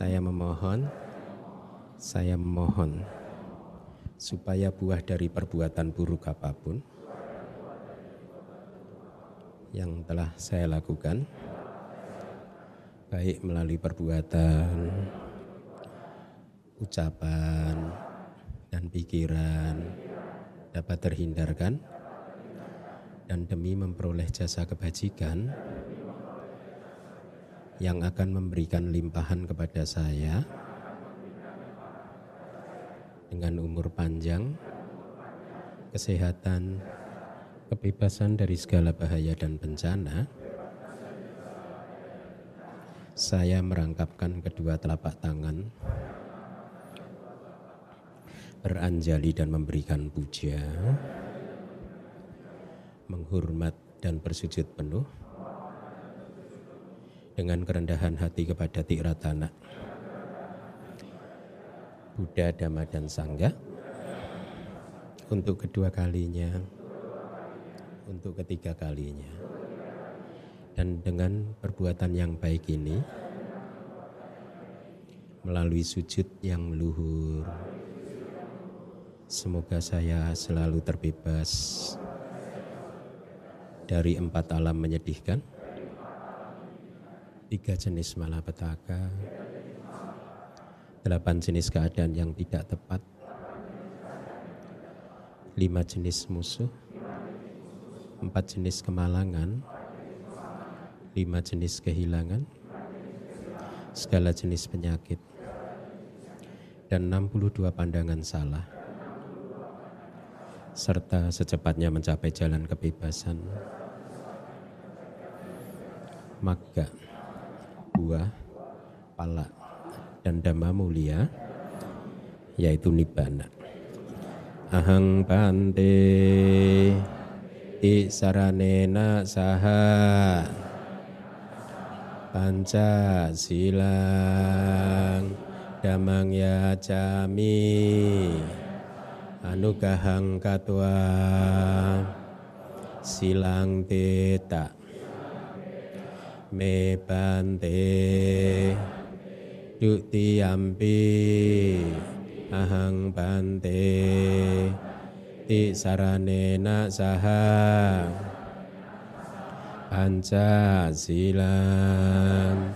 Saya memohon, saya memohon, supaya buah dari perbuatan buruk apa pun yang telah saya lakukan, baik melalui perbuatan, ucapan, dan pikiran, dapat terhindarkan, dan demi memperoleh jasa kebajikan yang akan memberikan limpahan kepada saya dengan umur panjang, kesehatan, kebebasan dari segala bahaya dan bencana. Saya merangkapkan kedua telapak tangan, beranjali dan memberikan puja, menghormat dan bersujud penuh dengan kerendahan hati kepada Tiratana, Buddha, Dhamma, dan Sangga untuk kedua kalinya, untuk ketiga kalinya. Dan dengan perbuatan yang baik ini, melalui sujud yang luhur, semoga saya selalu terbebas dari empat alam menyedihkan, tiga jenis malapetaka, delapan jenis keadaan yang tidak tepat, lima jenis musuh, empat jenis kemalangan, lima jenis kehilangan, segala jenis penyakit, dan 62 pandangan salah, serta secepatnya mencapai jalan kebebasan. Maka buah, pala, dan dhamma mulia yaitu nibbana. Ahang bante saranena saha panca silang damang ya jami anugahang katwa silang teta me bante dutiyampi ahang bante ti saranena saha panca silang.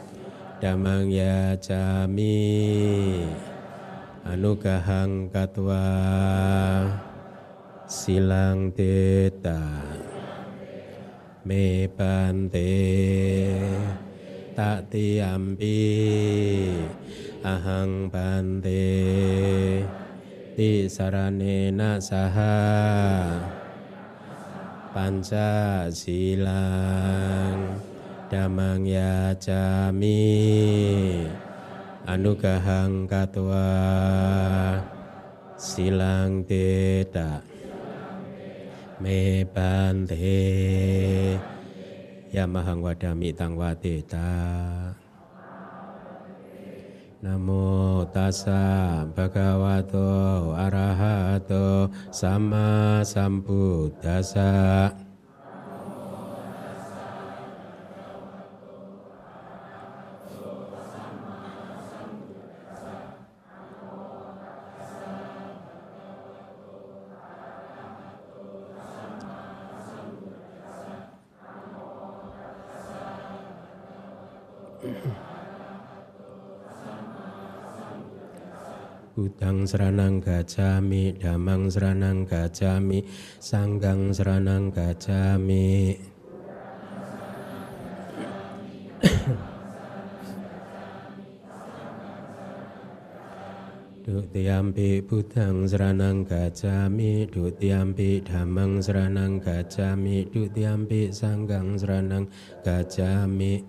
Damang ya jami anugahang katwa silang teta me bante tak tiampi ahang bante ti saranena saha panca silang damang ya anugahang katwa silang teta me bante. Yamahang wadami tang wadeta Namo tassa bhagavato arahato sama sambuddhasa Budang seranang gajami, damang seranang gajami, sanggang seranang gajami. Dutiampi budang seranang gajami, dutiampi damang seranang gajami, dutiampi sanggang seranang gajami.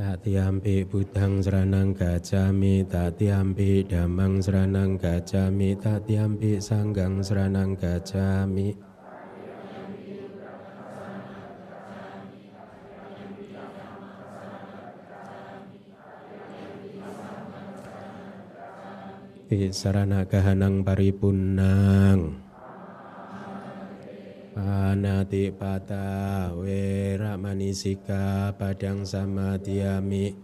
Tatiampi budang seranang gajami, tatiampi damang seranang gajami, tatiampi sanggang seranang gajami. Sarana kahanang Anati pata we ramanisika padang sama tiami.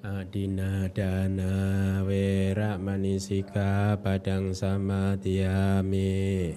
Adina dana we ramanisika padang sama tiami.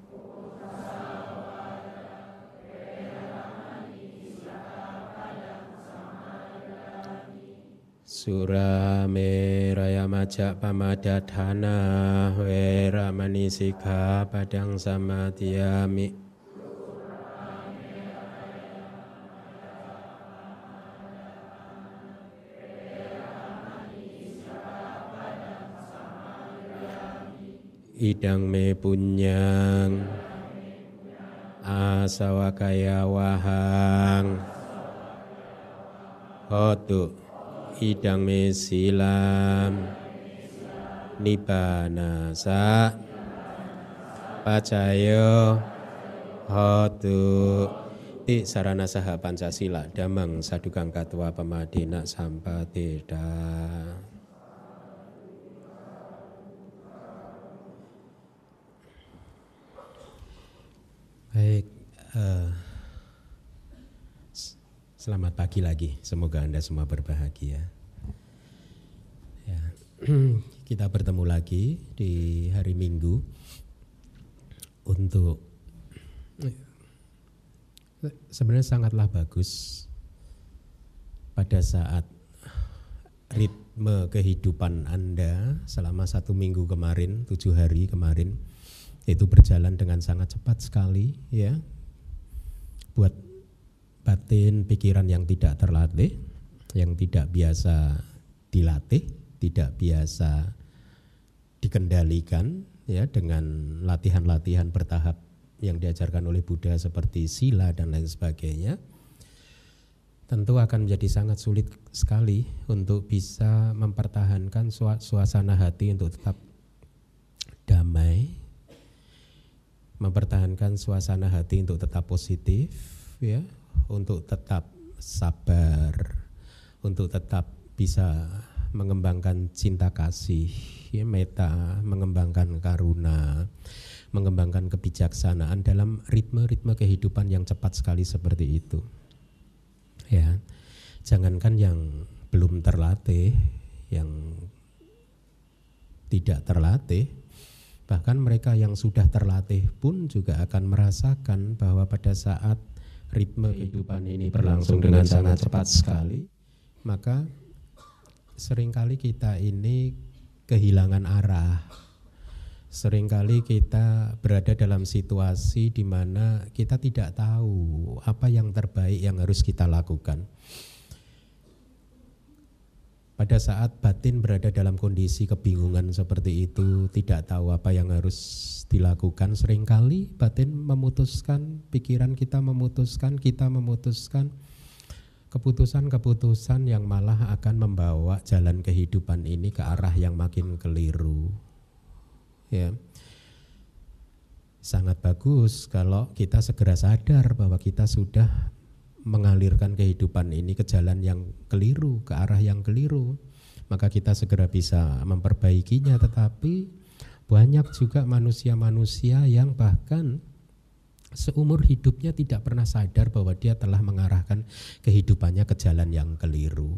samadhiami Surame raya majak pamadatana wera manisika padang samadhiami Idang me punyang. Asawakaya wahang. Hotu. idang me silam. Nibbana sa pacayo hotu ti sarana saha pancasila. Damang sadukang katwa pemadina sampateda baik uh, Selamat pagi lagi, semoga Anda semua berbahagia. Ya. Kita bertemu lagi di hari Minggu untuk sebenarnya sangatlah bagus pada saat ritme kehidupan Anda selama satu minggu kemarin, tujuh hari kemarin, itu berjalan dengan sangat cepat sekali ya. Buat batin pikiran yang tidak terlatih, yang tidak biasa dilatih, tidak biasa dikendalikan ya dengan latihan-latihan bertahap yang diajarkan oleh Buddha seperti sila dan lain sebagainya tentu akan menjadi sangat sulit sekali untuk bisa mempertahankan suasana hati untuk tetap damai mempertahankan suasana hati untuk tetap positif ya untuk tetap sabar, untuk tetap bisa mengembangkan cinta kasih, ya, meta, mengembangkan karuna, mengembangkan kebijaksanaan dalam ritme-ritme kehidupan yang cepat sekali seperti itu. Ya, jangankan yang belum terlatih, yang tidak terlatih, bahkan mereka yang sudah terlatih pun juga akan merasakan bahwa pada saat ritme kehidupan ini berlangsung dengan sangat cepat sekali, maka sering kali kita ini kehilangan arah. Seringkali kita berada dalam situasi di mana kita tidak tahu apa yang terbaik yang harus kita lakukan. Pada saat batin berada dalam kondisi kebingungan seperti itu, tidak tahu apa yang harus dilakukan, sering kali batin memutuskan, pikiran kita memutuskan, kita memutuskan keputusan-keputusan yang malah akan membawa jalan kehidupan ini ke arah yang makin keliru. Ya. Sangat bagus kalau kita segera sadar bahwa kita sudah mengalirkan kehidupan ini ke jalan yang keliru, ke arah yang keliru, maka kita segera bisa memperbaikinya. Tetapi banyak juga manusia-manusia yang bahkan seumur hidupnya tidak pernah sadar bahwa dia telah mengarahkan kehidupannya ke jalan yang keliru.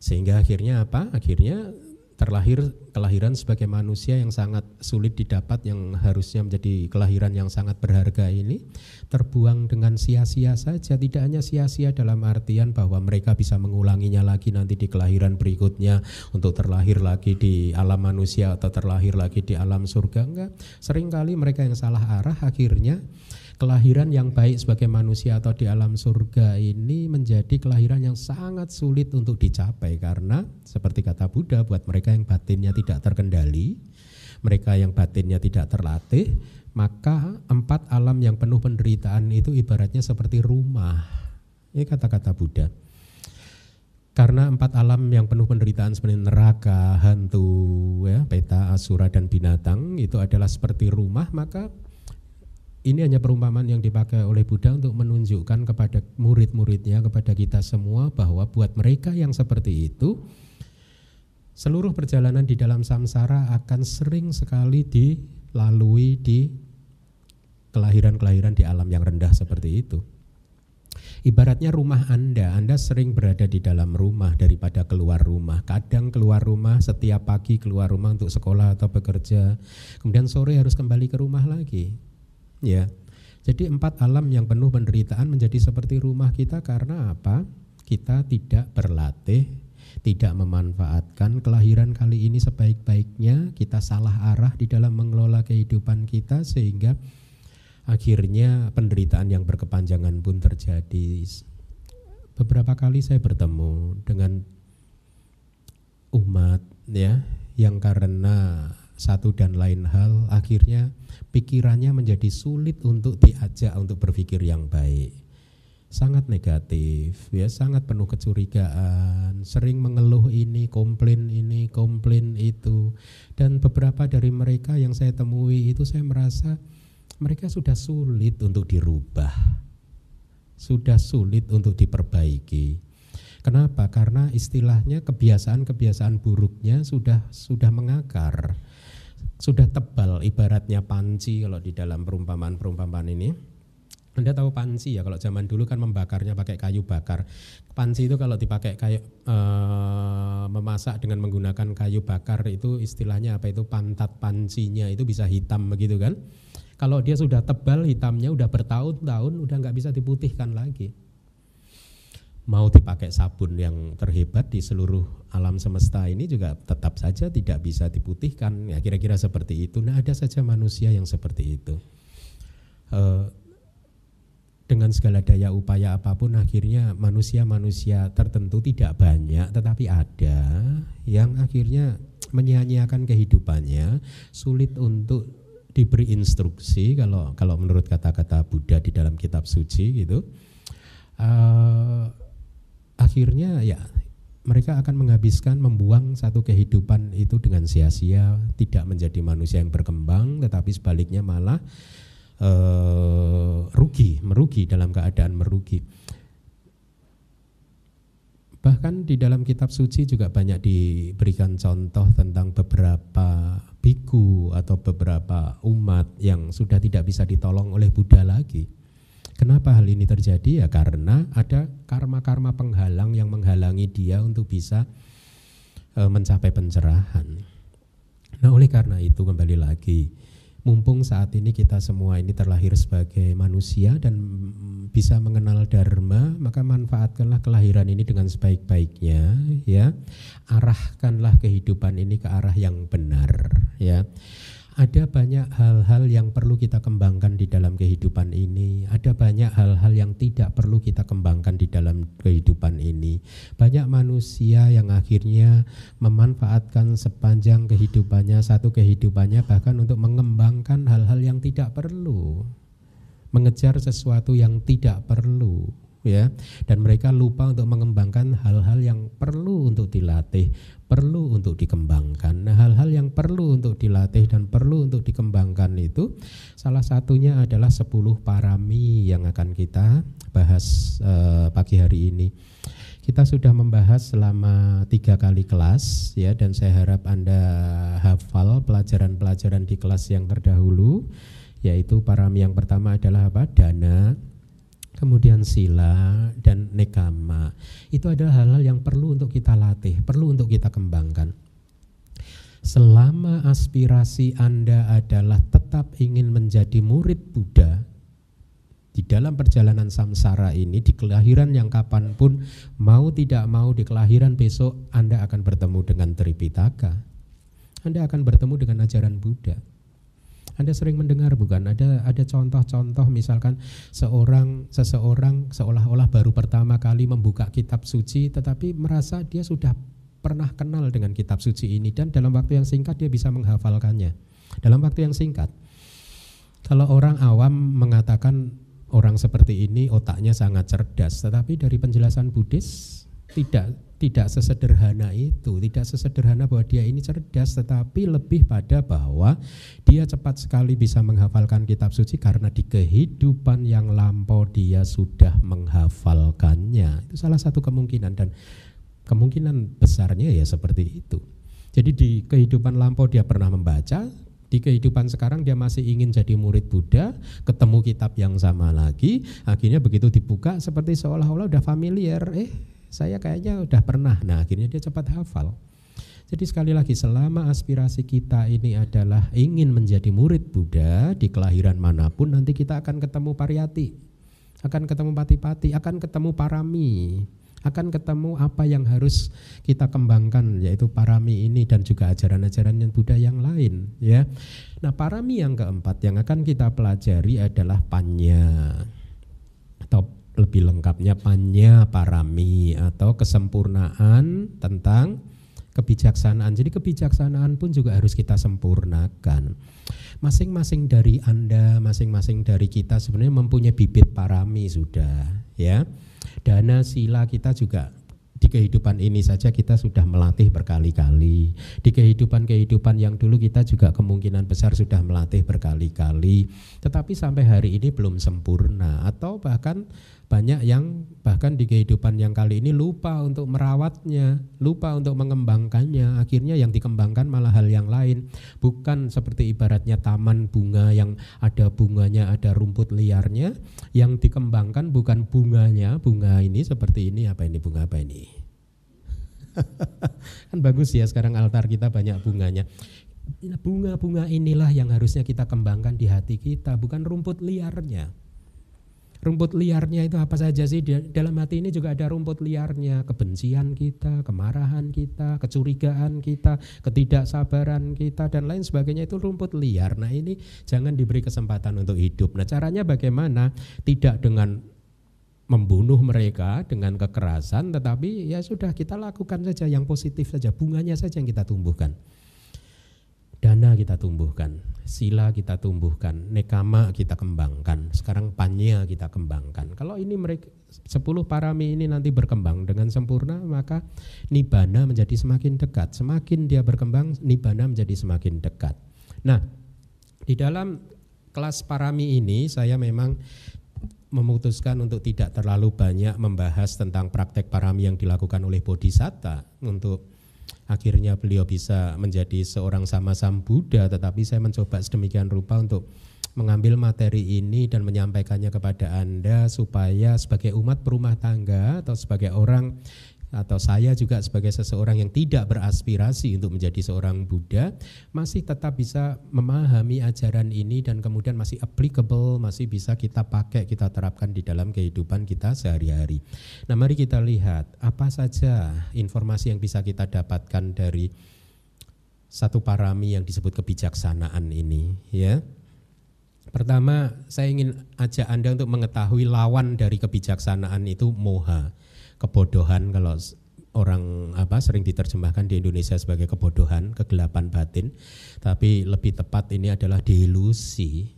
Sehingga akhirnya apa? Akhirnya terlahir kelahiran sebagai manusia yang sangat sulit didapat yang harusnya menjadi kelahiran yang sangat berharga ini terbuang dengan sia-sia saja. Tidak hanya sia-sia dalam artian bahwa mereka bisa mengulanginya lagi nanti di kelahiran berikutnya untuk terlahir lagi di alam manusia atau terlahir lagi di alam surga. Enggak sering kali mereka yang salah arah akhirnya kelahiran yang baik sebagai manusia atau di alam surga ini menjadi kelahiran yang sangat sulit untuk dicapai karena seperti kata Buddha buat mereka yang batinnya tidak terkendali, mereka yang batinnya tidak terlatih, maka empat alam yang penuh penderitaan itu ibaratnya seperti rumah. Ini kata-kata Buddha. Karena empat alam yang penuh penderitaan seperti neraka, hantu, ya, peta, asura dan binatang itu adalah seperti rumah, maka ini hanya perumpamaan yang dipakai oleh Buddha untuk menunjukkan kepada murid-muridnya, kepada kita semua bahwa buat mereka yang seperti itu, seluruh perjalanan di dalam samsara akan sering sekali dilalui di kelahiran-kelahiran di alam yang rendah seperti itu. Ibaratnya rumah Anda, Anda sering berada di dalam rumah daripada keluar rumah. Kadang keluar rumah setiap pagi keluar rumah untuk sekolah atau bekerja. Kemudian sore harus kembali ke rumah lagi. Ya. Jadi empat alam yang penuh penderitaan menjadi seperti rumah kita karena apa? Kita tidak berlatih, tidak memanfaatkan kelahiran kali ini sebaik-baiknya, kita salah arah di dalam mengelola kehidupan kita sehingga akhirnya penderitaan yang berkepanjangan pun terjadi. Beberapa kali saya bertemu dengan umat ya yang karena satu dan lain hal akhirnya pikirannya menjadi sulit untuk diajak untuk berpikir yang baik. Sangat negatif, ya sangat penuh kecurigaan, sering mengeluh ini, komplain ini, komplain itu. Dan beberapa dari mereka yang saya temui itu saya merasa mereka sudah sulit untuk dirubah, sudah sulit untuk diperbaiki. Kenapa? Karena istilahnya kebiasaan-kebiasaan buruknya sudah sudah mengakar, sudah tebal. Ibaratnya panci kalau di dalam perumpamaan-perumpamaan ini. Anda tahu panci ya kalau zaman dulu kan membakarnya pakai kayu bakar. Panci itu kalau dipakai kayu e, memasak dengan menggunakan kayu bakar itu istilahnya apa itu pantat pancinya itu bisa hitam begitu kan? Kalau dia sudah tebal hitamnya udah bertahun-tahun udah nggak bisa diputihkan lagi. Mau dipakai sabun yang terhebat di seluruh alam semesta ini juga tetap saja tidak bisa diputihkan. Ya kira-kira seperti itu. Nah ada saja manusia yang seperti itu. Uh, dengan segala daya upaya apa pun akhirnya manusia-manusia tertentu tidak banyak tetapi ada yang akhirnya menyia-nyiakan kehidupannya sulit untuk diberi instruksi kalau kalau menurut kata-kata Buddha di dalam kitab suci gitu uh, akhirnya ya mereka akan menghabiskan membuang satu kehidupan itu dengan sia-sia tidak menjadi manusia yang berkembang tetapi sebaliknya malah uh, rugi merugi dalam keadaan merugi Bahkan di dalam kitab suci juga banyak diberikan contoh tentang beberapa biku atau beberapa umat yang sudah tidak bisa ditolong oleh Buddha lagi. Kenapa hal ini terjadi? Ya karena ada karma-karma penghalang yang menghalangi dia untuk bisa e, mencapai pencerahan. Nah, oleh karena itu kembali lagi mumpung saat ini kita semua ini terlahir sebagai manusia dan bisa mengenal dharma, maka manfaatkanlah kelahiran ini dengan sebaik-baiknya, ya. Arahkanlah kehidupan ini ke arah yang benar, ya ada banyak hal-hal yang perlu kita kembangkan di dalam kehidupan ini. Ada banyak hal-hal yang tidak perlu kita kembangkan di dalam kehidupan ini. Banyak manusia yang akhirnya memanfaatkan sepanjang kehidupannya, satu kehidupannya bahkan untuk mengembangkan hal-hal yang tidak perlu. Mengejar sesuatu yang tidak perlu ya dan mereka lupa untuk mengembangkan hal-hal yang perlu untuk dilatih perlu untuk dikembangkan. Nah, hal-hal yang perlu untuk dilatih dan perlu untuk dikembangkan itu salah satunya adalah 10 parami yang akan kita bahas uh, pagi hari ini. Kita sudah membahas selama tiga kali kelas ya dan saya harap Anda hafal pelajaran-pelajaran di kelas yang terdahulu yaitu parami yang pertama adalah apa? Dana, kemudian sila dan nekama. Itu adalah hal-hal yang perlu untuk kita latih, perlu untuk kita kembangkan. Selama aspirasi Anda adalah tetap ingin menjadi murid Buddha, di dalam perjalanan samsara ini, di kelahiran yang kapan pun, mau tidak mau di kelahiran besok Anda akan bertemu dengan Tripitaka. Anda akan bertemu dengan ajaran Buddha. Anda sering mendengar bukan? Ada ada contoh-contoh misalkan seorang seseorang seolah-olah baru pertama kali membuka kitab suci tetapi merasa dia sudah pernah kenal dengan kitab suci ini dan dalam waktu yang singkat dia bisa menghafalkannya. Dalam waktu yang singkat. Kalau orang awam mengatakan orang seperti ini otaknya sangat cerdas, tetapi dari penjelasan Buddhis tidak tidak sesederhana itu, tidak sesederhana bahwa dia ini cerdas, tetapi lebih pada bahwa dia cepat sekali bisa menghafalkan kitab suci karena di kehidupan yang lampau dia sudah menghafalkannya. Itu salah satu kemungkinan dan kemungkinan besarnya ya seperti itu. Jadi di kehidupan lampau dia pernah membaca, di kehidupan sekarang dia masih ingin jadi murid Buddha, ketemu kitab yang sama lagi, akhirnya begitu dibuka seperti seolah-olah udah familiar, eh saya kayaknya udah pernah. Nah, akhirnya dia cepat hafal. Jadi sekali lagi selama aspirasi kita ini adalah ingin menjadi murid Buddha di kelahiran mana pun nanti kita akan ketemu pariyati, akan ketemu pati-pati, akan ketemu parami, akan ketemu apa yang harus kita kembangkan yaitu parami ini dan juga ajaran-ajaran yang Buddha yang lain ya. Nah, parami yang keempat yang akan kita pelajari adalah panya atau lebih lengkapnya panya parami atau kesempurnaan tentang kebijaksanaan. Jadi kebijaksanaan pun juga harus kita sempurnakan. Masing-masing dari Anda, masing-masing dari kita sebenarnya mempunyai bibit parami sudah, ya. Dana sila kita juga di kehidupan ini saja kita sudah melatih berkali-kali. Di kehidupan-kehidupan yang dulu kita juga kemungkinan besar sudah melatih berkali-kali. Tetapi sampai hari ini belum sempurna atau bahkan banyak yang bahkan di kehidupan yang kali ini lupa untuk merawatnya, lupa untuk mengembangkannya. Akhirnya yang dikembangkan malah hal yang lain. Bukan seperti ibaratnya taman bunga yang ada bunganya, ada rumput liarnya. Yang dikembangkan bukan bunganya, bunga ini seperti ini, apa ini bunga apa ini? kan bagus ya sekarang altar kita banyak bunganya. Bunga-bunga inilah yang harusnya kita kembangkan di hati kita, bukan rumput liarnya. Rumput liarnya itu apa saja sih? Dalam hati ini juga ada rumput liarnya, kebencian kita, kemarahan kita, kecurigaan kita, ketidaksabaran kita dan lain sebagainya itu rumput liar. Nah, ini jangan diberi kesempatan untuk hidup. Nah, caranya bagaimana? Tidak dengan membunuh mereka dengan kekerasan, tetapi ya sudah kita lakukan saja yang positif saja, bunganya saja yang kita tumbuhkan dana kita tumbuhkan, sila kita tumbuhkan, nekama kita kembangkan, sekarang panya kita kembangkan. Kalau ini mereka 10 parami ini nanti berkembang dengan sempurna, maka nibana menjadi semakin dekat. Semakin dia berkembang, nibana menjadi semakin dekat. Nah, di dalam kelas parami ini saya memang memutuskan untuk tidak terlalu banyak membahas tentang praktek parami yang dilakukan oleh bodhisatta untuk akhirnya beliau bisa menjadi seorang sama-sam Buddha tetapi saya mencoba sedemikian rupa untuk mengambil materi ini dan menyampaikannya kepada Anda supaya sebagai umat perumah tangga atau sebagai orang atau saya juga sebagai seseorang yang tidak beraspirasi untuk menjadi seorang Buddha masih tetap bisa memahami ajaran ini dan kemudian masih applicable, masih bisa kita pakai, kita terapkan di dalam kehidupan kita sehari-hari. Nah, mari kita lihat apa saja informasi yang bisa kita dapatkan dari satu parami yang disebut kebijaksanaan ini, ya. Pertama, saya ingin ajak Anda untuk mengetahui lawan dari kebijaksanaan itu moha kebodohan kalau orang apa sering diterjemahkan di Indonesia sebagai kebodohan, kegelapan batin, tapi lebih tepat ini adalah delusi,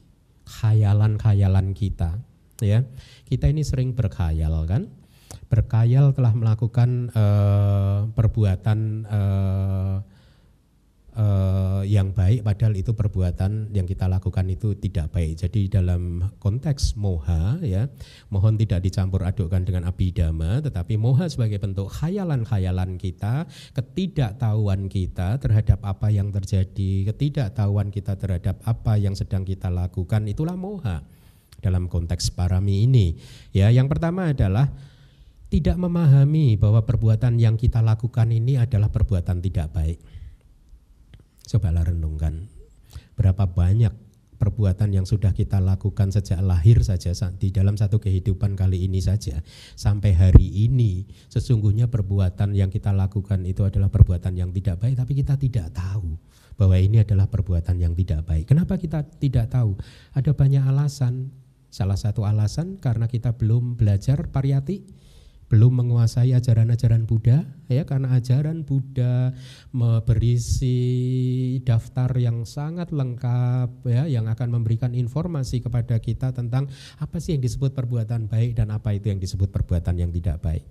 khayalan-khayalan kita, ya. Kita ini sering berkhayal kan? Berkhayal telah melakukan uh, perbuatan uh, uh, yang baik padahal itu perbuatan yang kita lakukan itu tidak baik. Jadi dalam konteks moha ya, mohon tidak dicampur adukkan dengan abidama tetapi moha sebagai bentuk khayalan-khayalan kita, ketidaktahuan kita terhadap apa yang terjadi, ketidaktahuan kita terhadap apa yang sedang kita lakukan itulah moha dalam konteks parami ini. Ya, yang pertama adalah tidak memahami bahwa perbuatan yang kita lakukan ini adalah perbuatan tidak baik Cobalah renungkan berapa banyak perbuatan yang sudah kita lakukan sejak lahir saja di dalam satu kehidupan kali ini saja sampai hari ini sesungguhnya perbuatan yang kita lakukan itu adalah perbuatan yang tidak baik tapi kita tidak tahu bahwa ini adalah perbuatan yang tidak baik. Kenapa kita tidak tahu? Ada banyak alasan. Salah satu alasan karena kita belum belajar pariyati, belum menguasai ajaran-ajaran Buddha, ya karena ajaran Buddha berisi daftar yang sangat lengkap, ya yang akan memberikan informasi kepada kita tentang apa sih yang disebut perbuatan baik dan apa itu yang disebut perbuatan yang tidak baik.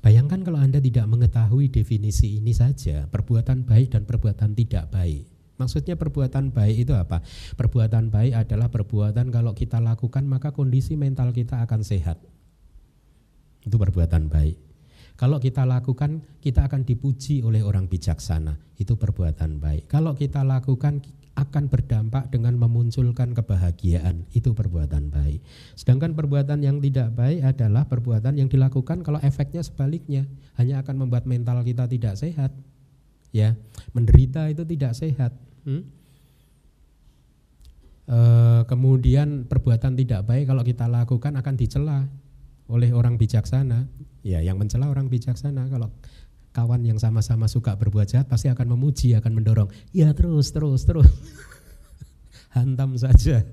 Bayangkan kalau Anda tidak mengetahui definisi ini saja, perbuatan baik dan perbuatan tidak baik. Maksudnya perbuatan baik itu apa? Perbuatan baik adalah perbuatan kalau kita lakukan maka kondisi mental kita akan sehat. Itu perbuatan baik. Kalau kita lakukan, kita akan dipuji oleh orang bijaksana. Itu perbuatan baik. Kalau kita lakukan, akan berdampak dengan memunculkan kebahagiaan. Itu perbuatan baik. Sedangkan perbuatan yang tidak baik adalah perbuatan yang dilakukan kalau efeknya sebaliknya, hanya akan membuat mental kita tidak sehat. Ya, menderita itu tidak sehat. Hmm? E, kemudian perbuatan tidak baik kalau kita lakukan akan dicela oleh orang bijaksana. Ya, yang mencela orang bijaksana kalau kawan yang sama-sama suka berbuat jahat pasti akan memuji, akan mendorong. Ya terus, terus, terus. Hantam saja.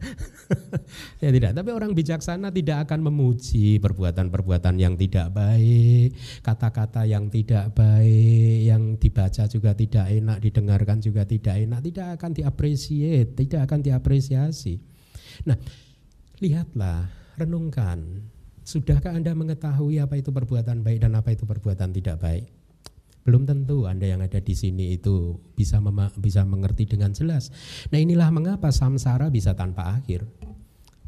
ya tidak, tapi orang bijaksana tidak akan memuji perbuatan-perbuatan yang tidak baik, kata-kata yang tidak baik, yang dibaca juga tidak enak, didengarkan juga tidak enak, tidak akan diapresiasi, tidak akan diapresiasi. Nah, lihatlah, renungkan. Sudahkah Anda mengetahui apa itu perbuatan baik dan apa itu perbuatan tidak baik? Belum tentu Anda yang ada di sini itu bisa bisa mengerti dengan jelas. Nah, inilah mengapa samsara bisa tanpa akhir.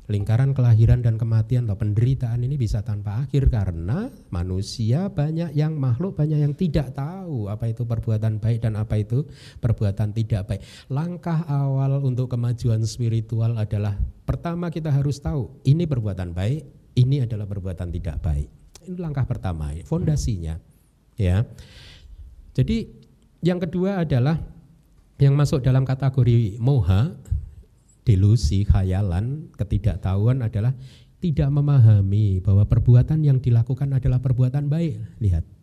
Lingkaran kelahiran dan kematian atau penderitaan ini bisa tanpa akhir karena manusia banyak yang makhluk banyak yang tidak tahu apa itu perbuatan baik dan apa itu perbuatan tidak baik. Langkah awal untuk kemajuan spiritual adalah pertama kita harus tahu ini perbuatan baik, ini adalah perbuatan tidak baik. Ini langkah pertama, fondasinya. Ya. Jadi yang kedua adalah yang masuk dalam kategori moha, delusi, khayalan, ketidaktahuan adalah tidak memahami bahwa perbuatan yang dilakukan adalah perbuatan baik. Lihat.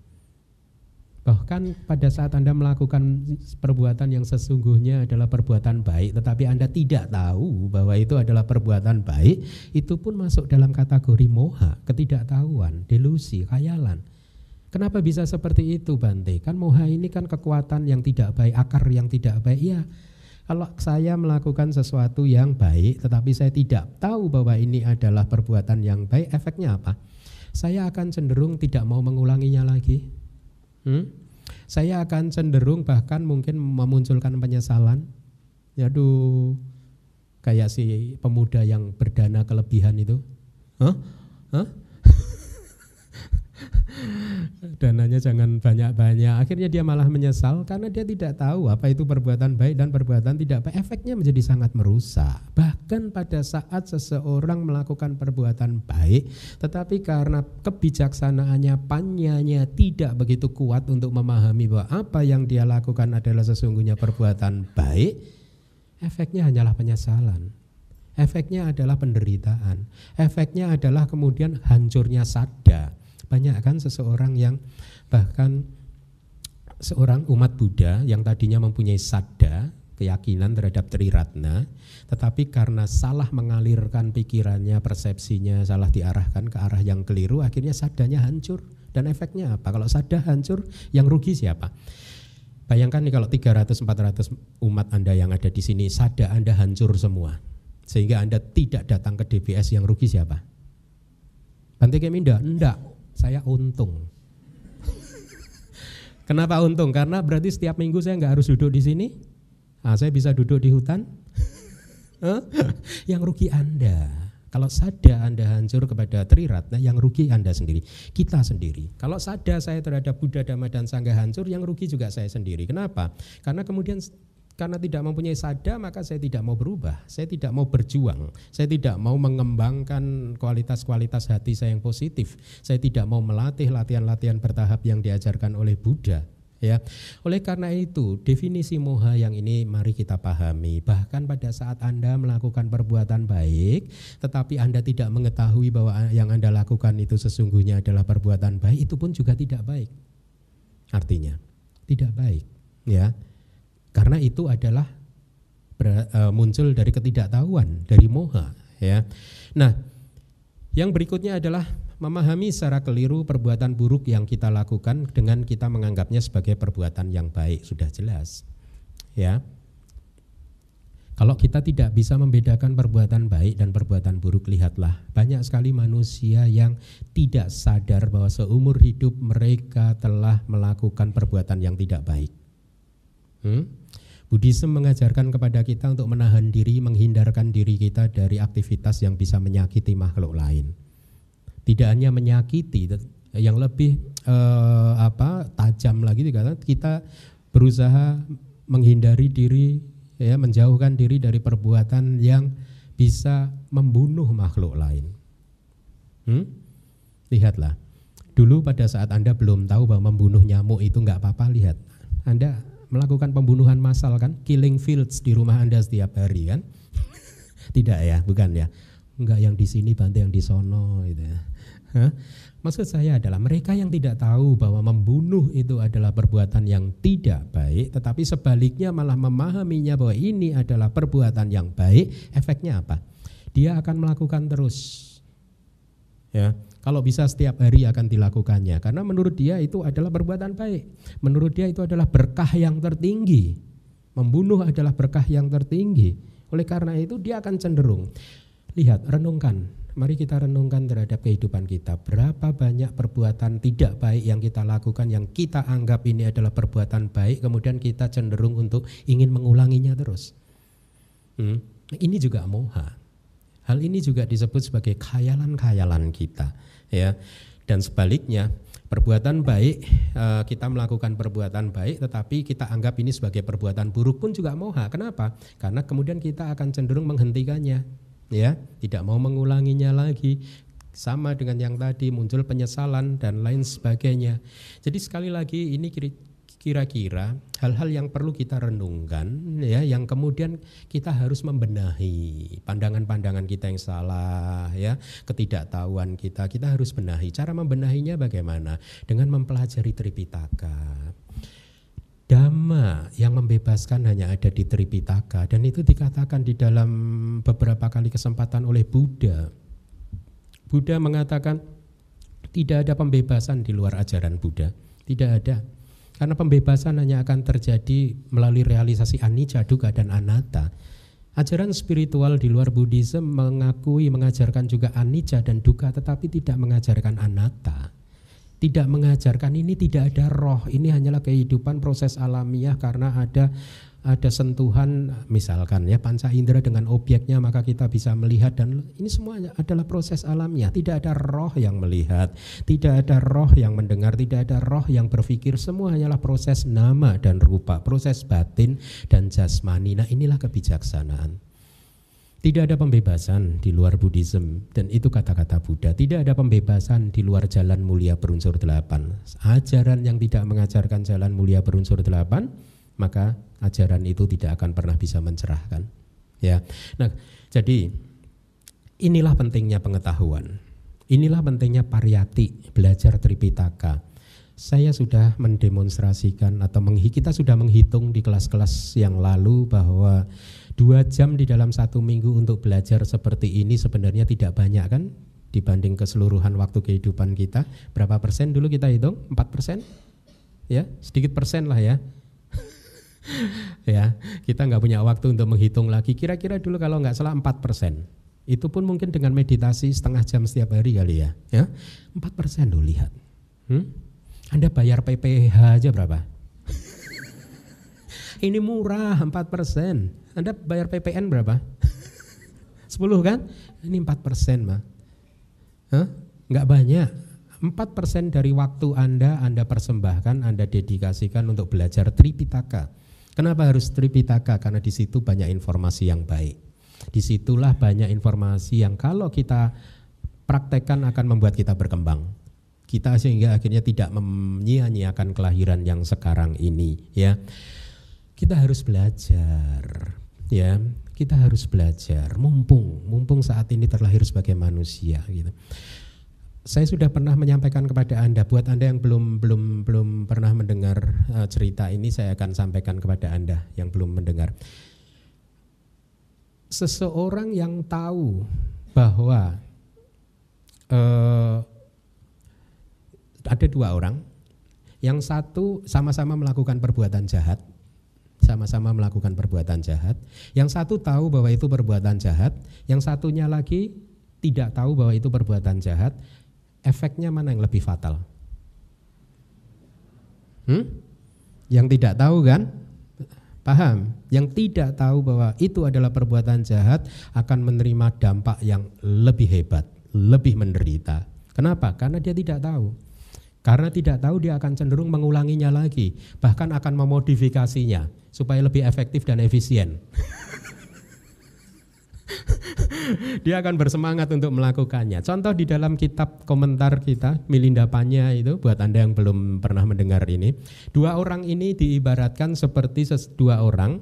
Bahkan pada saat Anda melakukan perbuatan yang sesungguhnya adalah perbuatan baik, tetapi Anda tidak tahu bahwa itu adalah perbuatan baik, itu pun masuk dalam kategori moha, ketidaktahuan, delusi, khayalan. Kenapa bisa seperti itu Bante? Kan moha ini kan kekuatan yang tidak baik, akar yang tidak baik. Ya, kalau saya melakukan sesuatu yang baik tetapi saya tidak tahu bahwa ini adalah perbuatan yang baik, efeknya apa? Saya akan cenderung tidak mau mengulanginya lagi. Hmm? Saya akan cenderung bahkan mungkin memunculkan penyesalan. Yaduh, kayak si pemuda yang berdana kelebihan itu. Hah? Hah? Dananya jangan banyak-banyak. Akhirnya dia malah menyesal karena dia tidak tahu apa itu perbuatan baik dan perbuatan tidak baik. Efeknya menjadi sangat merusak. Bahkan pada saat seseorang melakukan perbuatan baik, tetapi karena kebijaksanaannya, panyanya tidak begitu kuat untuk memahami bahwa apa yang dia lakukan adalah sesungguhnya perbuatan baik, efeknya hanyalah penyesalan. Efeknya adalah penderitaan. Efeknya adalah kemudian hancurnya sadar banyak kan seseorang yang bahkan seorang umat Buddha yang tadinya mempunyai sadda, keyakinan terhadap Triratna, tetapi karena salah mengalirkan pikirannya, persepsinya, salah diarahkan ke arah yang keliru, akhirnya sadanya hancur. Dan efeknya apa? Kalau sadda hancur, yang rugi siapa? Bayangkan nih kalau 300-400 umat Anda yang ada di sini, sadda Anda hancur semua. Sehingga Anda tidak datang ke DBS yang rugi siapa? Bante Keminda? Enggak, saya untung. Kenapa untung? Karena berarti setiap minggu saya nggak harus duduk di sini. Nah, saya bisa duduk di hutan. yang rugi Anda. Kalau sada Anda hancur kepada Triratna, yang rugi Anda sendiri, kita sendiri. Kalau sada saya terhadap Buddha, Dhamma, dan Sangha hancur, yang rugi juga saya sendiri. Kenapa? Karena kemudian karena tidak mempunyai sada maka saya tidak mau berubah, saya tidak mau berjuang, saya tidak mau mengembangkan kualitas-kualitas hati saya yang positif, saya tidak mau melatih latihan-latihan bertahap yang diajarkan oleh Buddha. Ya, oleh karena itu definisi moha yang ini mari kita pahami. Bahkan pada saat anda melakukan perbuatan baik, tetapi anda tidak mengetahui bahwa yang anda lakukan itu sesungguhnya adalah perbuatan baik, itu pun juga tidak baik. Artinya tidak baik. Ya, Karena itu adalah uh, muncul dari ketidaktahuan, dari moha, ya. Nah, yang berikutnya adalah memahami secara keliru perbuatan buruk yang kita lakukan dengan kita menganggapnya sebagai perbuatan yang baik, sudah jelas. Ya. Kalau kita tidak bisa membedakan perbuatan baik dan perbuatan buruk, lihatlah banyak sekali manusia yang tidak sadar bahwa seumur hidup mereka telah melakukan perbuatan yang tidak baik. Hmm? Buddhism mengajarkan kepada kita untuk menahan diri, menghindarkan diri kita dari aktivitas yang bisa menyakiti makhluk lain. Tidak hanya menyakiti, yang lebih eh, apa tajam lagi kita berusaha menghindari diri ya menjauhkan diri dari perbuatan yang bisa membunuh makhluk lain. Hmm? Lihatlah, dulu pada saat Anda belum tahu bahwa membunuh nyamuk itu nggak apa-apa, lihat. Anda melakukan pembunuhan massal kan, killing fields di rumah Anda setiap hari kan? Tidak ya, bukan ya. Enggak yang di sini bantu yang di sono gitu ya. Hah? Maksud saya adalah mereka yang tidak tahu bahwa membunuh itu adalah perbuatan yang tidak baik, tetapi sebaliknya malah memahaminya bahwa ini adalah perbuatan yang baik, efeknya apa? Dia akan melakukan terus. Ya, kalau bisa setiap hari akan dilakukannya karena menurut dia itu adalah perbuatan baik. Menurut dia itu adalah berkah yang tertinggi. Membunuh adalah berkah yang tertinggi. Oleh karena itu dia akan cenderung lihat, renungkan Mari kita renungkan terhadap kehidupan kita. Berapa banyak perbuatan tidak baik yang kita lakukan yang kita anggap ini adalah perbuatan baik, kemudian kita cenderung untuk ingin mengulanginya terus. Hmm? Ini juga moha. Hal ini juga disebut sebagai khayalan-khayalan kita, ya. Dan sebaliknya, perbuatan baik eh, kita melakukan perbuatan baik, tetapi kita anggap ini sebagai perbuatan buruk pun juga moha. Kenapa? Karena kemudian kita akan cenderung menghentikannya ya tidak mau mengulanginya lagi sama dengan yang tadi muncul penyesalan dan lain sebagainya jadi sekali lagi ini kira-kira hal-hal yang perlu kita renungkan ya yang kemudian kita harus membenahi. Pandangan-pandangan kita yang salah ya ketidaktahuan kita kita harus benahi. Cara membenahinya bagaimana? Dengan mempelajari Tripitaka. Dhamma yang membebaskan hanya ada di Tripitaka dan itu dikatakan di dalam beberapa kali kesempatan oleh Buddha. Buddha mengatakan tidak ada pembebasan di luar ajaran Buddha, tidak ada. Karena pembebasan hanya akan terjadi melalui realisasi anicca, dukkha dan anatta. Ajaran spiritual di luar Buddhism mengakui mengajarkan juga anicca dan dukkha tetapi tidak mengajarkan anatta tidak mengajarkan ini tidak ada roh ini hanyalah kehidupan proses alamiah karena ada ada sentuhan misalkan ya panca indera dengan objeknya maka kita bisa melihat dan ini semuanya adalah proses alamiah tidak ada roh yang melihat tidak ada roh yang mendengar tidak ada roh yang berpikir semua hanyalah proses nama dan rupa proses batin dan jasmani nah inilah kebijaksanaan tidak ada pembebasan di luar Buddhism dan itu kata-kata Buddha. Tidak ada pembebasan di luar jalan mulia berunsur delapan. Ajaran yang tidak mengajarkan jalan mulia berunsur delapan, maka ajaran itu tidak akan pernah bisa mencerahkan. Ya, nah jadi inilah pentingnya pengetahuan. Inilah pentingnya pariyati, belajar Tripitaka. Saya sudah mendemonstrasikan atau kita sudah menghitung di kelas-kelas yang lalu bahwa Dua jam di dalam satu minggu untuk belajar seperti ini sebenarnya tidak banyak kan dibanding keseluruhan waktu kehidupan kita. Berapa persen dulu kita hitung? Empat persen? Ya, sedikit persen lah ya. Ya, kita nggak punya waktu untuk menghitung lagi. Kira-kira dulu kalau nggak salah empat persen. Itu pun mungkin dengan meditasi setengah jam setiap hari kali ya. Ya, empat persen dulu lihat. Hmm? Anda bayar PPH aja berapa? Ini murah 4 persen. Anda bayar PPN berapa? 10 kan? Ini 4 persen mah. Hah? Nggak banyak. 4 persen dari waktu Anda, Anda persembahkan, Anda dedikasikan untuk belajar Tripitaka. Kenapa harus Tripitaka? Karena di situ banyak informasi yang baik. Di situlah banyak informasi yang kalau kita praktekkan akan membuat kita berkembang. Kita sehingga akhirnya tidak menyia-nyiakan kelahiran yang sekarang ini. Ya, kita harus belajar ya kita harus belajar mumpung mumpung saat ini terlahir sebagai manusia gitu saya sudah pernah menyampaikan kepada Anda, buat Anda yang belum belum belum pernah mendengar uh, cerita ini, saya akan sampaikan kepada Anda yang belum mendengar. Seseorang yang tahu bahwa uh, ada dua orang, yang satu sama-sama melakukan perbuatan jahat, sama-sama melakukan perbuatan jahat. Yang satu tahu bahwa itu perbuatan jahat, yang satunya lagi tidak tahu bahwa itu perbuatan jahat, efeknya mana yang lebih fatal? Hmm? Yang tidak tahu kan? Paham? Yang tidak tahu bahwa itu adalah perbuatan jahat akan menerima dampak yang lebih hebat, lebih menderita. Kenapa? Karena dia tidak tahu. Karena tidak tahu dia akan cenderung mengulanginya lagi, bahkan akan memodifikasinya supaya lebih efektif dan efisien. dia akan bersemangat untuk melakukannya. Contoh di dalam kitab komentar kita, Milindapanya itu buat Anda yang belum pernah mendengar ini. Dua orang ini diibaratkan seperti dua orang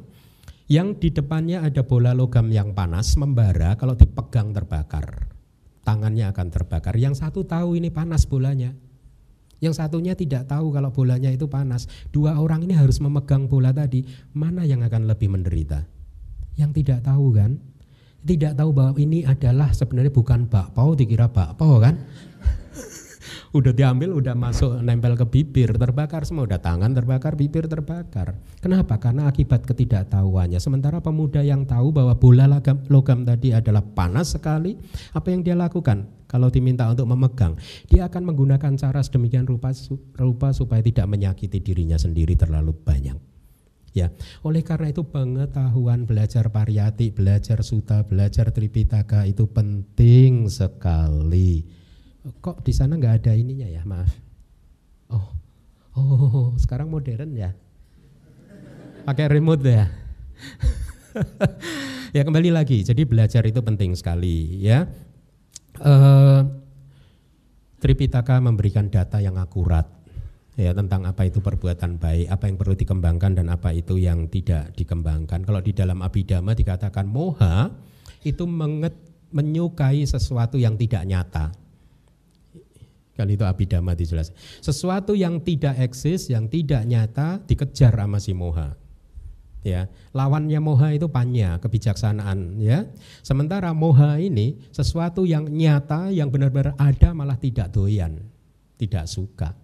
yang di depannya ada bola logam yang panas membara kalau dipegang terbakar. Tangannya akan terbakar. Yang satu tahu ini panas bolanya. Yang satunya tidak tahu kalau bolanya itu panas. Dua orang ini harus memegang bola tadi. Mana yang akan lebih menderita? Yang tidak tahu kan? Tidak tahu bahwa ini adalah sebenarnya bukan bakpao dikira bakpao kan? Udah diambil udah masuk nempel ke bibir terbakar semua. Udah tangan terbakar bibir terbakar. Kenapa? Karena akibat ketidaktahuannya. Sementara pemuda yang tahu bahwa bola logam, logam tadi adalah panas sekali apa yang dia lakukan? Kalau diminta untuk memegang dia akan menggunakan cara sedemikian rupa, rupa supaya tidak menyakiti dirinya sendiri terlalu banyak Ya, oleh karena itu pengetahuan belajar pariyati, belajar suta, belajar tripitaka itu penting sekali. Kok di sana nggak ada ininya ya, maaf. Oh, oh, sekarang modern ya. Pakai remote ya. ya kembali lagi, jadi belajar itu penting sekali ya. Uh, Tripitaka memberikan data yang akurat ya tentang apa itu perbuatan baik, apa yang perlu dikembangkan dan apa itu yang tidak dikembangkan. Kalau di dalam abidama dikatakan moha itu menget, menyukai sesuatu yang tidak nyata. Kali itu abidama dijelaskan. Sesuatu yang tidak eksis, yang tidak nyata dikejar sama si moha. Ya, lawannya moha itu panya, kebijaksanaan ya. Sementara moha ini sesuatu yang nyata yang benar-benar ada malah tidak doyan, tidak suka.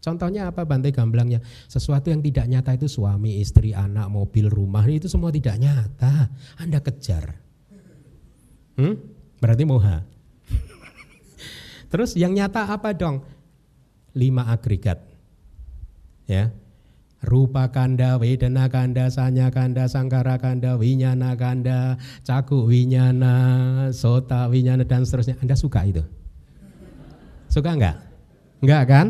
Contohnya apa Bantai gamblangnya? Sesuatu yang tidak nyata itu suami, istri, anak, mobil, rumah itu semua tidak nyata. Anda kejar. Hmm? Berarti moha. Terus yang nyata apa dong? Lima agregat. Ya. Rupa kanda, wedana kanda, sanya kanda, sangkara kanda, winyana kanda, caku winyana, sota winyana dan seterusnya. Anda suka itu? Suka enggak? Enggak kan?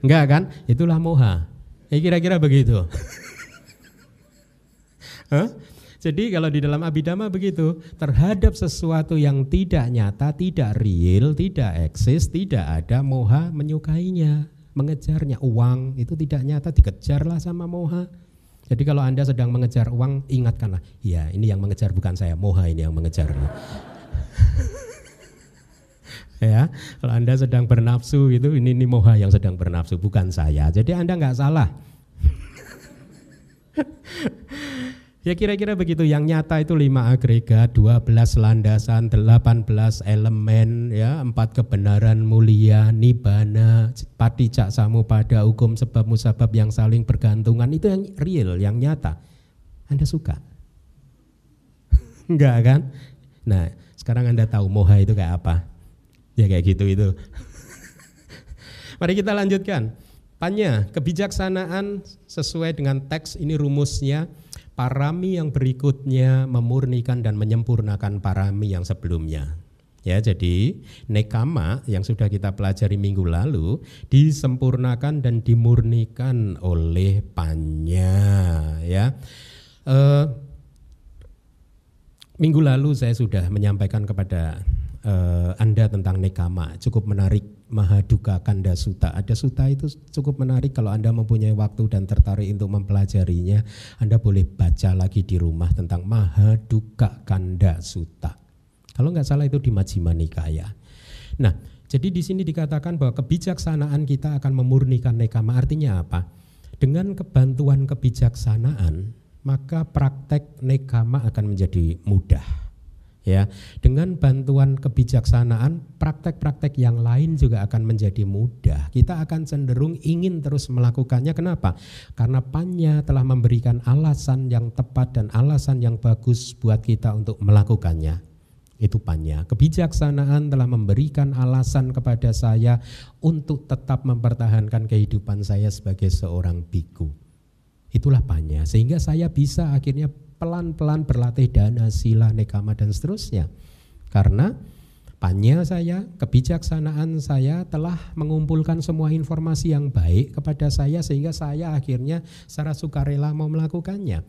Enggak kan? Itulah moha. Ya kira-kira begitu. huh? Jadi kalau di dalam abidama begitu, terhadap sesuatu yang tidak nyata, tidak real, tidak eksis, tidak ada moha menyukainya, mengejarnya. Uang itu tidak nyata, dikejarlah sama moha. Jadi kalau Anda sedang mengejar uang, ingatkanlah, ya ini yang mengejar bukan saya, moha ini yang mengejar. ya kalau anda sedang bernafsu itu ini, ini moha yang sedang bernafsu bukan saya jadi anda nggak salah Ya kira-kira begitu yang nyata itu lima agregat, 12 landasan, 18 elemen, ya empat kebenaran mulia, nibana, cak samu pada hukum sebab musabab yang saling bergantungan itu yang real, yang nyata. Anda suka? Enggak kan? Nah, sekarang Anda tahu moha itu kayak apa? Ya kayak gitu itu. Mari kita lanjutkan. Panya, kebijaksanaan sesuai dengan teks ini rumusnya parami yang berikutnya memurnikan dan menyempurnakan parami yang sebelumnya. Ya, jadi nekama yang sudah kita pelajari minggu lalu disempurnakan dan dimurnikan oleh panya, ya. Uh, minggu lalu saya sudah menyampaikan kepada uh, Anda tentang nekama cukup menarik Mahaduka Kanda Suta. Ada suta itu cukup menarik kalau Anda mempunyai waktu dan tertarik untuk mempelajarinya, Anda boleh baca lagi di rumah tentang Mahaduka Kanda Suta. Kalau nggak salah itu di Majjhima Nikaya. Nah, Jadi di sini dikatakan bahwa kebijaksanaan kita akan memurnikan nekama. Artinya apa? Dengan kebantuan kebijaksanaan, maka praktek nekama akan menjadi mudah ya dengan bantuan kebijaksanaan praktek-praktek yang lain juga akan menjadi mudah. Kita akan cenderung ingin terus melakukannya. Kenapa? Karena panya telah memberikan alasan yang tepat dan alasan yang bagus buat kita untuk melakukannya. Itu panya kebijaksanaan telah memberikan alasan kepada saya untuk tetap mempertahankan kehidupan saya sebagai seorang biku. Itulah panya sehingga saya bisa akhirnya pelan-pelan berlatih dana, sila, nekama dan seterusnya. Karena Panya saya, kebijaksanaan saya telah mengumpulkan semua informasi yang baik kepada saya sehingga saya akhirnya secara sukarela mau melakukannya.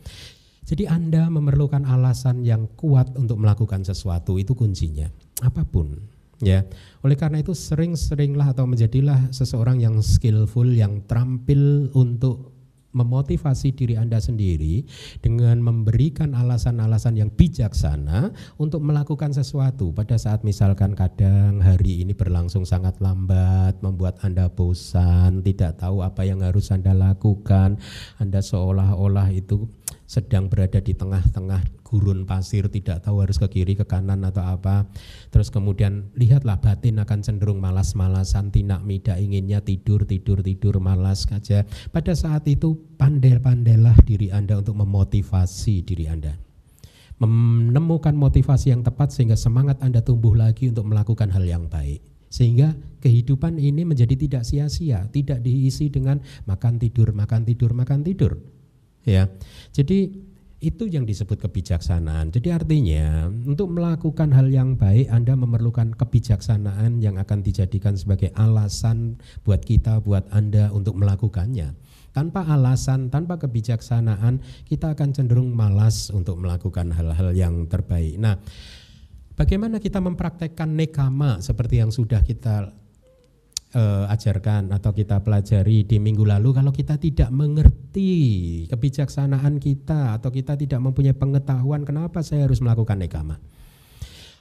Jadi Anda memerlukan alasan yang kuat untuk melakukan sesuatu itu kuncinya. Apa pun ya. Oleh karena itu sering-seringlah atau menjadilah seseorang yang skillful, yang terampil untuk memotivasi diri Anda sendiri dengan memberikan alasan-alasan yang bijaksana untuk melakukan sesuatu. Pada saat misalkan kadang hari ini berlangsung sangat lambat membuat Anda bosan, tidak tahu apa yang harus Anda lakukan, Anda seolah-olah itu sedang berada di tengah-tengah gurun pasir tidak tahu harus ke kiri ke kanan atau apa. Terus kemudian lihatlah batin akan cenderung malas-malasan tinak mida inginnya tidur tidur tidur malas saja. Pada saat itu pandai-pandailah diri Anda untuk memotivasi diri Anda. Menemukan motivasi yang tepat sehingga semangat Anda tumbuh lagi untuk melakukan hal yang baik. Sehingga kehidupan ini menjadi tidak sia-sia, tidak diisi dengan makan tidur, makan tidur, makan tidur ya. Jadi itu yang disebut kebijaksanaan. Jadi artinya untuk melakukan hal yang baik Anda memerlukan kebijaksanaan yang akan dijadikan sebagai alasan buat kita, buat Anda untuk melakukannya. Tanpa alasan, tanpa kebijaksanaan, kita akan cenderung malas untuk melakukan hal-hal yang terbaik. Nah, bagaimana kita mempraktekkan nekama seperti yang sudah kita uh, ajarkan atau kita pelajari di minggu lalu kalau kita tidak mengerti kebijaksanaan kita atau kita tidak mempunyai pengetahuan kenapa saya harus melakukan nekama.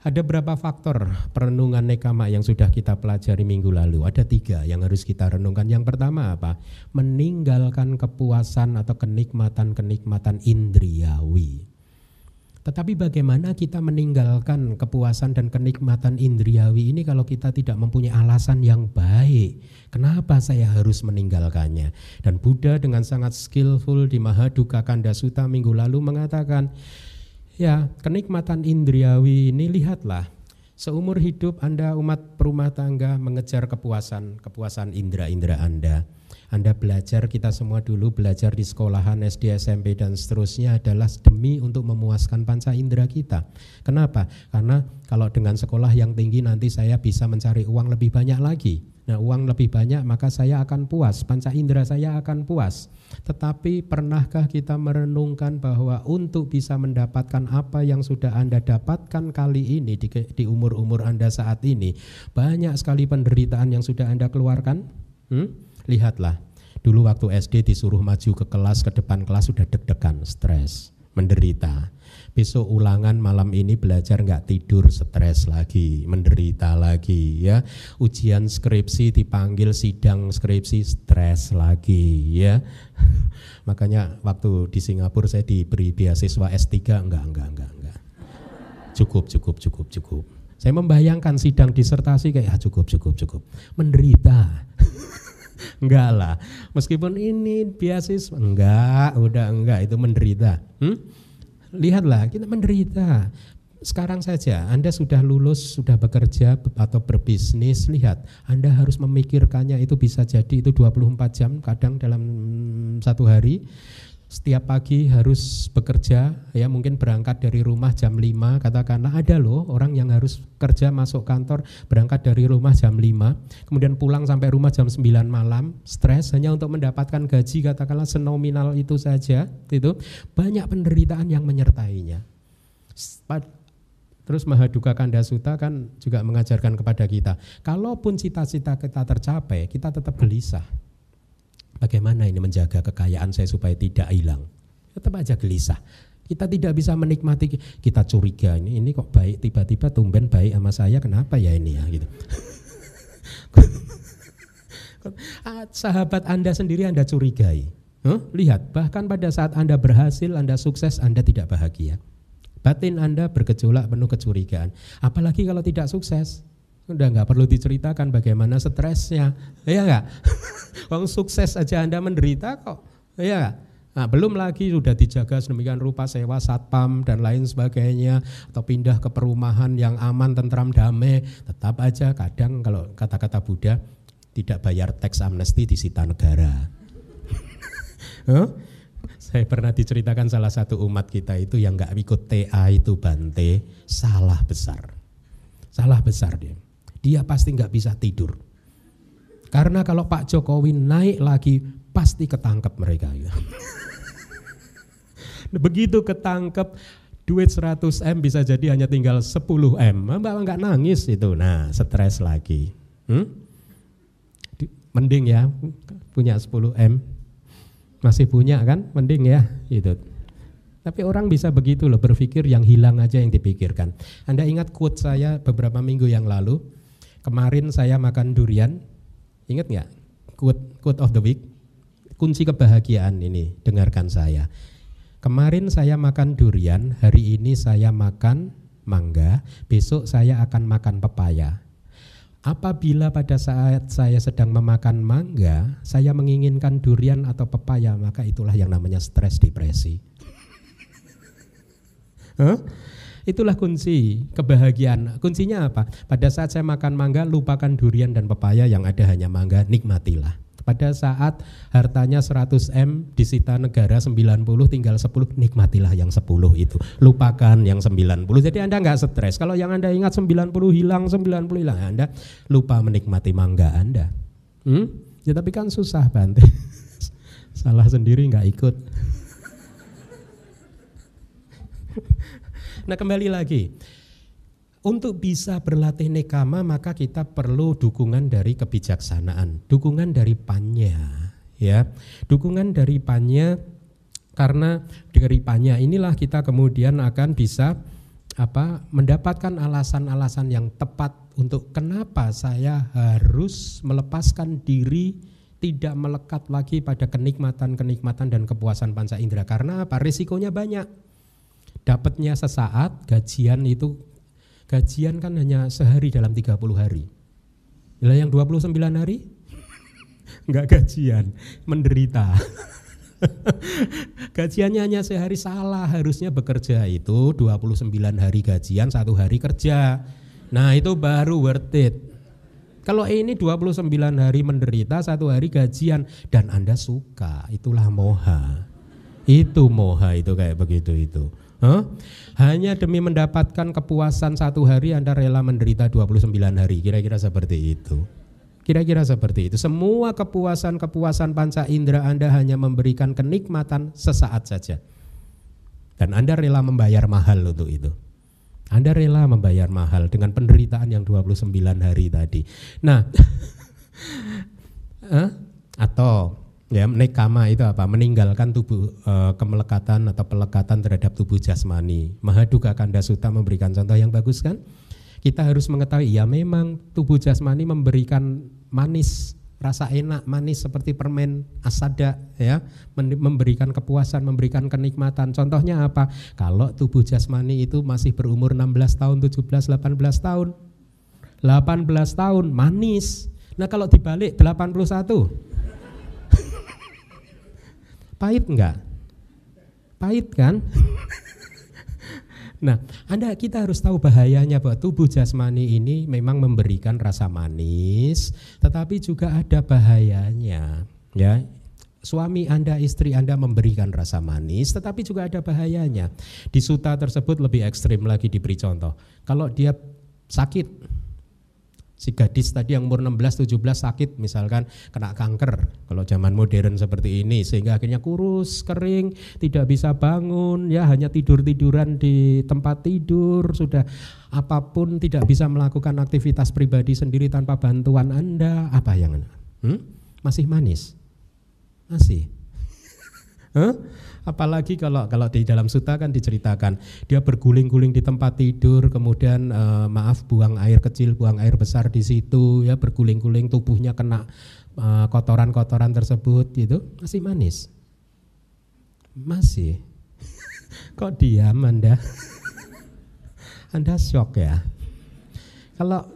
Ada berapa faktor perenungan nekama yang sudah kita pelajari minggu lalu? Ada tiga yang harus kita renungkan. Yang pertama apa? Meninggalkan kepuasan atau kenikmatan-kenikmatan indriawi. Tetapi bagaimana kita meninggalkan kepuasan dan kenikmatan indriawi ini kalau kita tidak mempunyai alasan yang baik? Kenapa saya harus meninggalkannya? Dan Buddha dengan sangat skillful di Mahaduka Kanda Sutta minggu lalu mengatakan, ya kenikmatan indriawi ini lihatlah seumur hidup Anda umat perumah tangga mengejar kepuasan, kepuasan indera-indera Anda anda belajar, kita semua dulu belajar di sekolahan SD, SMP dan seterusnya adalah demi untuk memuaskan panca indera kita. Kenapa? Karena kalau dengan sekolah yang tinggi nanti saya bisa mencari uang lebih banyak lagi. Nah, uang lebih banyak maka saya akan puas, panca indera saya akan puas. Tetapi pernahkah kita merenungkan bahwa untuk bisa mendapatkan apa yang sudah Anda dapatkan kali ini di, di umur-umur Anda saat ini, banyak sekali penderitaan yang sudah Anda keluarkan? Hmm? Lihatlah, dulu waktu SD disuruh maju ke kelas, ke depan kelas sudah deg-degan, stres, menderita. Besok ulangan malam ini belajar nggak tidur, stres lagi, menderita lagi ya. Ujian skripsi dipanggil sidang skripsi, stres lagi ya. Makanya waktu di Singapura saya diberi beasiswa S3, enggak, enggak, enggak, enggak. Cukup, cukup, cukup, cukup. Saya membayangkan sidang disertasi kayak ah, cukup, cukup, cukup. Menderita. enggak lah. Meskipun ini beasiswa, enggak, udah enggak itu menderita. Hmm? Lihatlah, kita menderita. Sekarang saja Anda sudah lulus, sudah bekerja atau berbisnis, lihat Anda harus memikirkannya itu bisa jadi itu 24 jam kadang dalam satu hari setiap pagi harus bekerja ya mungkin berangkat dari rumah jam 5 katakanlah. Ada loh orang yang harus kerja masuk kantor berangkat dari rumah jam 5 kemudian pulang sampai rumah jam 9 malam. Stres hanya untuk mendapatkan gaji katakanlah senominal itu saja itu banyak penderitaan yang menyertainya. Terus Mahaduka Kanda Sutta kan juga mengajarkan kepada kita, kalaupun cita-cita kita tercapai, kita tetap gelisah. Bagaimana ini menjaga kekayaan saya supaya tidak hilang? Tetap aja gelisah. Kita tidak bisa menikmati, kita curiga ini ini kok baik tiba-tiba tumben baik sama saya, kenapa ya ini ya gitu. sahabat Anda sendiri Anda curigai. Huh? Lihat, bahkan pada saat Anda berhasil, Anda sukses, Anda tidak bahagia. Batin Anda bergejolak penuh kecurigaan. Apalagi kalau tidak sukses. Udah nggak perlu diceritakan bagaimana stresnya. Iya nggak? Wong sukses aja Anda menderita kok. Iya nggak? Nah, belum lagi sudah dijaga sedemikian rupa sewa satpam dan lain sebagainya atau pindah ke perumahan yang aman, tentram, damai, tetap aja kadang kalau kata-kata Buddha tidak bayar teks amnesti disita negara. Saya pernah diceritakan salah satu umat kita itu yang nggak ikut TA itu Bante, salah besar. Salah besar dia. Dia pasti nggak bisa tidur. Karena kalau Pak Jokowi naik lagi pasti ketangkep mereka. Ya. Begitu ketangkep duit 100 M bisa jadi hanya tinggal 10 M. Mbak nggak nangis itu. Nah, stres lagi. Hmm? Mending ya punya 10 M. Masih punya kan? Mending ya itu. Tapi orang bisa begitu loh berpikir yang hilang aja yang dipikirkan. Anda ingat quote saya beberapa minggu yang lalu? Kemarin saya makan durian. Ingat nggak? Quote, quote of the week. Kunci kebahagiaan ini, dengarkan saya. Kemarin saya makan durian, hari ini saya makan mangga, besok saya akan makan pepaya. Apabila pada saat saya sedang memakan mangga, saya menginginkan durian atau pepaya, maka itulah yang namanya stres depresi. huh? Itulah kunci kebahagiaan. Kuncinya apa? Pada saat saya makan mangga, lupakan durian dan pepaya yang ada hanya mangga, nikmatilah. Pada saat hartanya 100 M disita negara 90 tinggal 10 nikmatilah yang 10 itu. Lupakan yang 90. Jadi Anda nggak stres. Kalau yang Anda ingat 90 hilang 90 hilang Anda lupa menikmati mangga Anda. Hmm? Ya tapi kan susah Bante. Salah sendiri nggak ikut. Nah kembali lagi. Untuk bisa berlatih nekama maka kita perlu dukungan dari kebijaksanaan, dukungan dari panya, ya. Dukungan dari panya karena dari panya inilah kita kemudian akan bisa apa mendapatkan alasan-alasan yang tepat untuk kenapa saya harus melepaskan diri tidak melekat lagi pada kenikmatan-kenikmatan dan kepuasan panca indera karena apa? Risikonya banyak dapatnya sesaat gajian itu Gajian kan hanya sehari dalam 30 hari. Bila yang 29 hari enggak gajian, menderita. Gajiannya hanya sehari salah, harusnya bekerja itu 29 hari gajian, satu hari kerja. Nah itu baru worth it. Kalau ini 29 hari menderita, satu hari gajian dan Anda suka, itulah moha. Itu moha itu kayak begitu itu. Huh? Hanya demi mendapatkan kepuasan satu hari Anda rela menderita 29 hari. Kira-kira seperti itu. Kira-kira seperti itu. Semua kepuasan-kepuasan panca indera Anda hanya memberikan kenikmatan sesaat saja. Dan Anda rela membayar mahal untuk itu. Anda rela membayar mahal dengan penderitaan yang 29 hari tadi. Nah, atau Ya, nekama itu apa? Meninggalkan tubuh e, kemelekatan atau pelekatan terhadap tubuh jasmani. Mahaduka Kanda Sutta memberikan contoh yang bagus kan? Kita harus mengetahui ya memang tubuh jasmani memberikan manis, rasa enak, manis seperti permen asada ya, memberikan kepuasan, memberikan kenikmatan. Contohnya apa? Kalau tubuh jasmani itu masih berumur 16 tahun, 17, 18 tahun. 18 tahun manis. Nah, kalau dibalik 81 Pahit enggak? Pahit kan? nah, Anda kita harus tahu bahayanya bahwa tubuh jasmani ini memang memberikan rasa manis, tetapi juga ada bahayanya, ya. Suami Anda, istri Anda memberikan rasa manis, tetapi juga ada bahayanya. Di suta tersebut lebih ekstrim lagi diberi contoh. Kalau dia sakit, si gadis tadi yang umur 16 17 sakit misalkan kena kanker kalau zaman modern seperti ini sehingga akhirnya kurus, kering, tidak bisa bangun ya hanya tidur-tiduran di tempat tidur, sudah apa pun tidak bisa melakukan aktivitas pribadi sendiri tanpa bantuan Anda, apa yang hmm? Masih manis? Masih. Huh? Apalagi kalau kalau di dalam suta kan diceritakan dia berguling-guling di tempat tidur, kemudian uh, maaf buang air kecil, buang air besar di situ, ya berguling-guling tubuhnya kena kotoran kotoran-kotoran tersebut, gitu masih manis, masih. Kok diam anda? anda shock ya? Kalau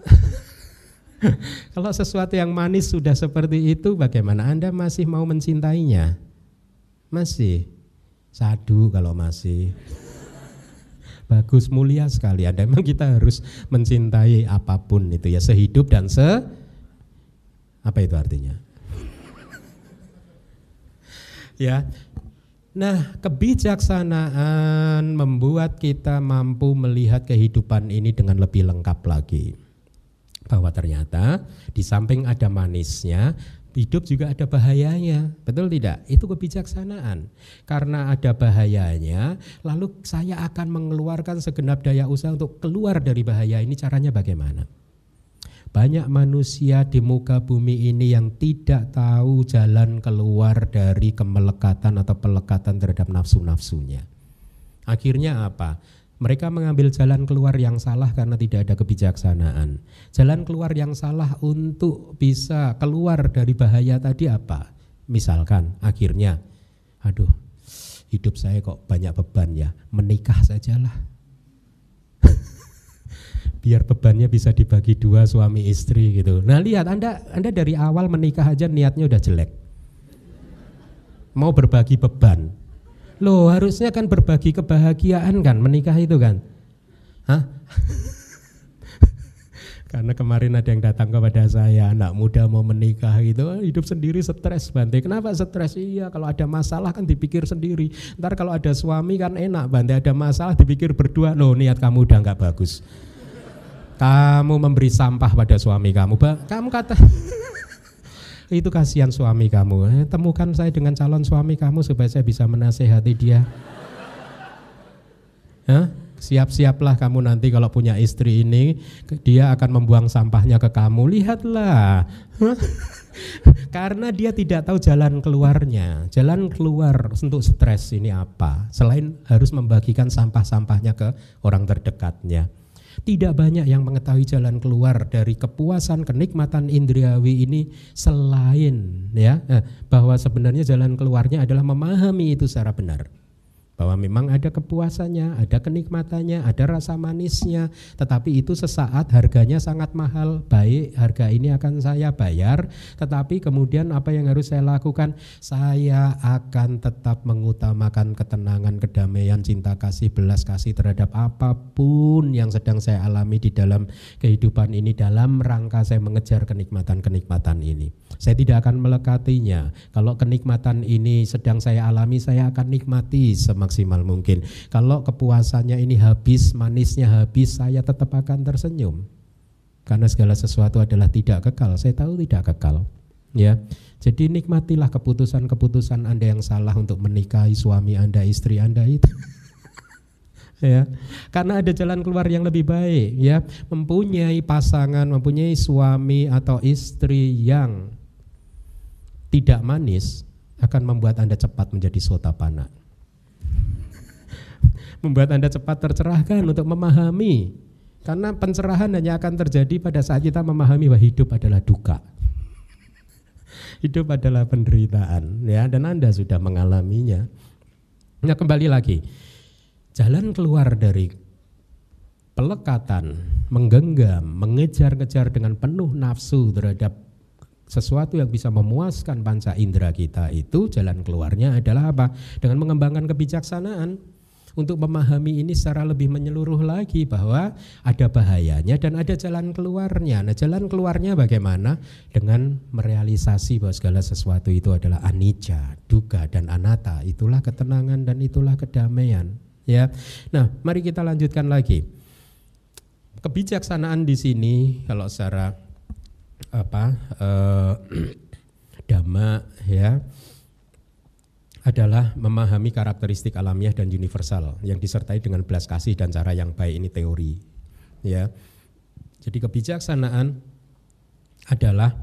kalau sesuatu yang manis sudah seperti itu, bagaimana Anda masih mau mencintainya? Masih. Sadu kalau masih. Bagus mulia sekali. Ada memang kita harus mencintai apa pun itu ya sehidup dan se apa itu artinya? ya. Nah, kebijaksanaan membuat kita mampu melihat kehidupan ini dengan lebih lengkap lagi. Bahwa ternyata di samping ada manisnya, hidup juga ada bahayanya. Betul tidak? Itu kebijaksanaan. Karena ada bahayanya, lalu saya akan mengeluarkan segenap daya usaha untuk keluar dari bahaya ini caranya bagaimana? Banyak manusia di muka bumi ini yang tidak tahu jalan keluar dari kemelekatan atau pelekatan terhadap nafsu-nafsunya. Akhirnya apa? Mereka mengambil jalan keluar yang salah karena tidak ada kebijaksanaan. Jalan keluar yang salah untuk bisa keluar dari bahaya tadi apa? Misalkan akhirnya, aduh, hidup saya kok banyak beban ya, menikah sajalah. Biar bebannya bisa dibagi dua suami istri gitu. Nah lihat Anda, Anda dari awal menikah aja niatnya udah jelek. Mau berbagi beban, Loh harusnya kan berbagi kebahagiaan kan menikah itu kan. Hah? Karena kemarin ada yang datang kepada saya, anak muda mau menikah gitu, hidup sendiri stres Bante. Kenapa stres? Iya, kalau ada masalah kan dipikir sendiri. Ntar kalau ada suami kan enak Bante, ada masalah dipikir berdua. Loh niat kamu udah nggak bagus. Kamu memberi sampah pada suami kamu. Kamu kata itu kasihan suami kamu. Eh, temukan saya dengan calon suami kamu supaya saya bisa menasehati dia. Siap-siaplah kamu nanti kalau punya istri ini, dia akan membuang sampahnya ke kamu. Lihatlah. Karena dia tidak tahu jalan keluarnya. Jalan keluar untuk stres ini apa? Selain harus membagikan sampah-sampahnya ke orang terdekatnya. Tidak banyak yang mengetahui jalan keluar dari kepuasan kenikmatan indriawi ini selain ya eh, bahwa sebenarnya jalan keluarnya adalah memahami itu secara benar bahwa memang ada kepuasannya, ada kenikmatannya, ada rasa manisnya, tetapi itu sesaat harganya sangat mahal. Baik, harga ini akan saya bayar, tetapi kemudian apa yang harus saya lakukan? Saya akan tetap mengutamakan ketenangan, kedamaian, cinta kasih, belas kasih terhadap apa pun yang sedang saya alami di dalam kehidupan ini dalam rangka saya mengejar kenikmatan-kenikmatan ini. Saya tidak akan melekatinya. Kalau kenikmatan ini sedang saya alami, saya akan nikmati semaksimal mungkin. Kalau kepuasannya ini habis, manisnya habis, saya tetap akan tersenyum. Karena segala sesuatu adalah tidak kekal. Saya tahu tidak kekal. Ya. Jadi nikmatilah keputusan-keputusan Anda yang salah untuk menikahi suami Anda, istri Anda itu. ya karena ada jalan keluar yang lebih baik ya mempunyai pasangan mempunyai suami atau istri yang tidak manis akan membuat anda cepat menjadi sotapana membuat Anda cepat tercerahkan untuk memahami. Karena pencerahan hanya akan terjadi pada saat kita memahami bahwa hidup adalah duka. Hidup adalah penderitaan ya dan Anda sudah mengalaminya. Nah, kembali lagi. Jalan keluar dari pelekatan, menggenggam, mengejar-ngejar dengan penuh nafsu terhadap sesuatu yang bisa memuaskan panca indera kita itu jalan keluarnya adalah apa? Dengan mengembangkan kebijaksanaan untuk memahami ini secara lebih menyeluruh lagi bahwa ada bahayanya dan ada jalan keluarnya. Nah, jalan keluarnya bagaimana? Dengan merealisasi bahwa segala sesuatu itu adalah anicca, duga dan anatta. Itulah ketenangan dan itulah kedamaian, ya. Nah, mari kita lanjutkan lagi. Kebijaksanaan di sini kalau secara apa eh, dhamma ya adalah memahami karakteristik alamiah dan universal yang disertai dengan belas kasih dan cara yang baik ini teori. Ya. Jadi kebijaksanaan adalah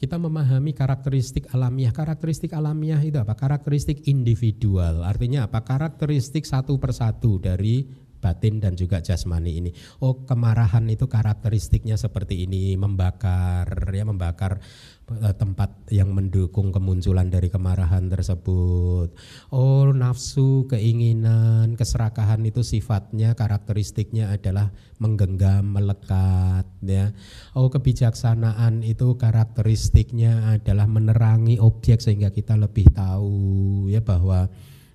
kita memahami karakteristik alamiah. Karakteristik alamiah itu apa? Karakteristik individual. Artinya apa? Karakteristik satu persatu dari batin dan juga jasmani ini. Oh, kemarahan itu karakteristiknya seperti ini, membakar ya membakar tempat yang mendukung kemunculan dari kemarahan tersebut. Oh, nafsu, keinginan, keserakahan itu sifatnya karakteristiknya adalah menggenggam, melekat ya. Oh, kebijaksanaan itu karakteristiknya adalah menerangi objek sehingga kita lebih tahu ya bahwa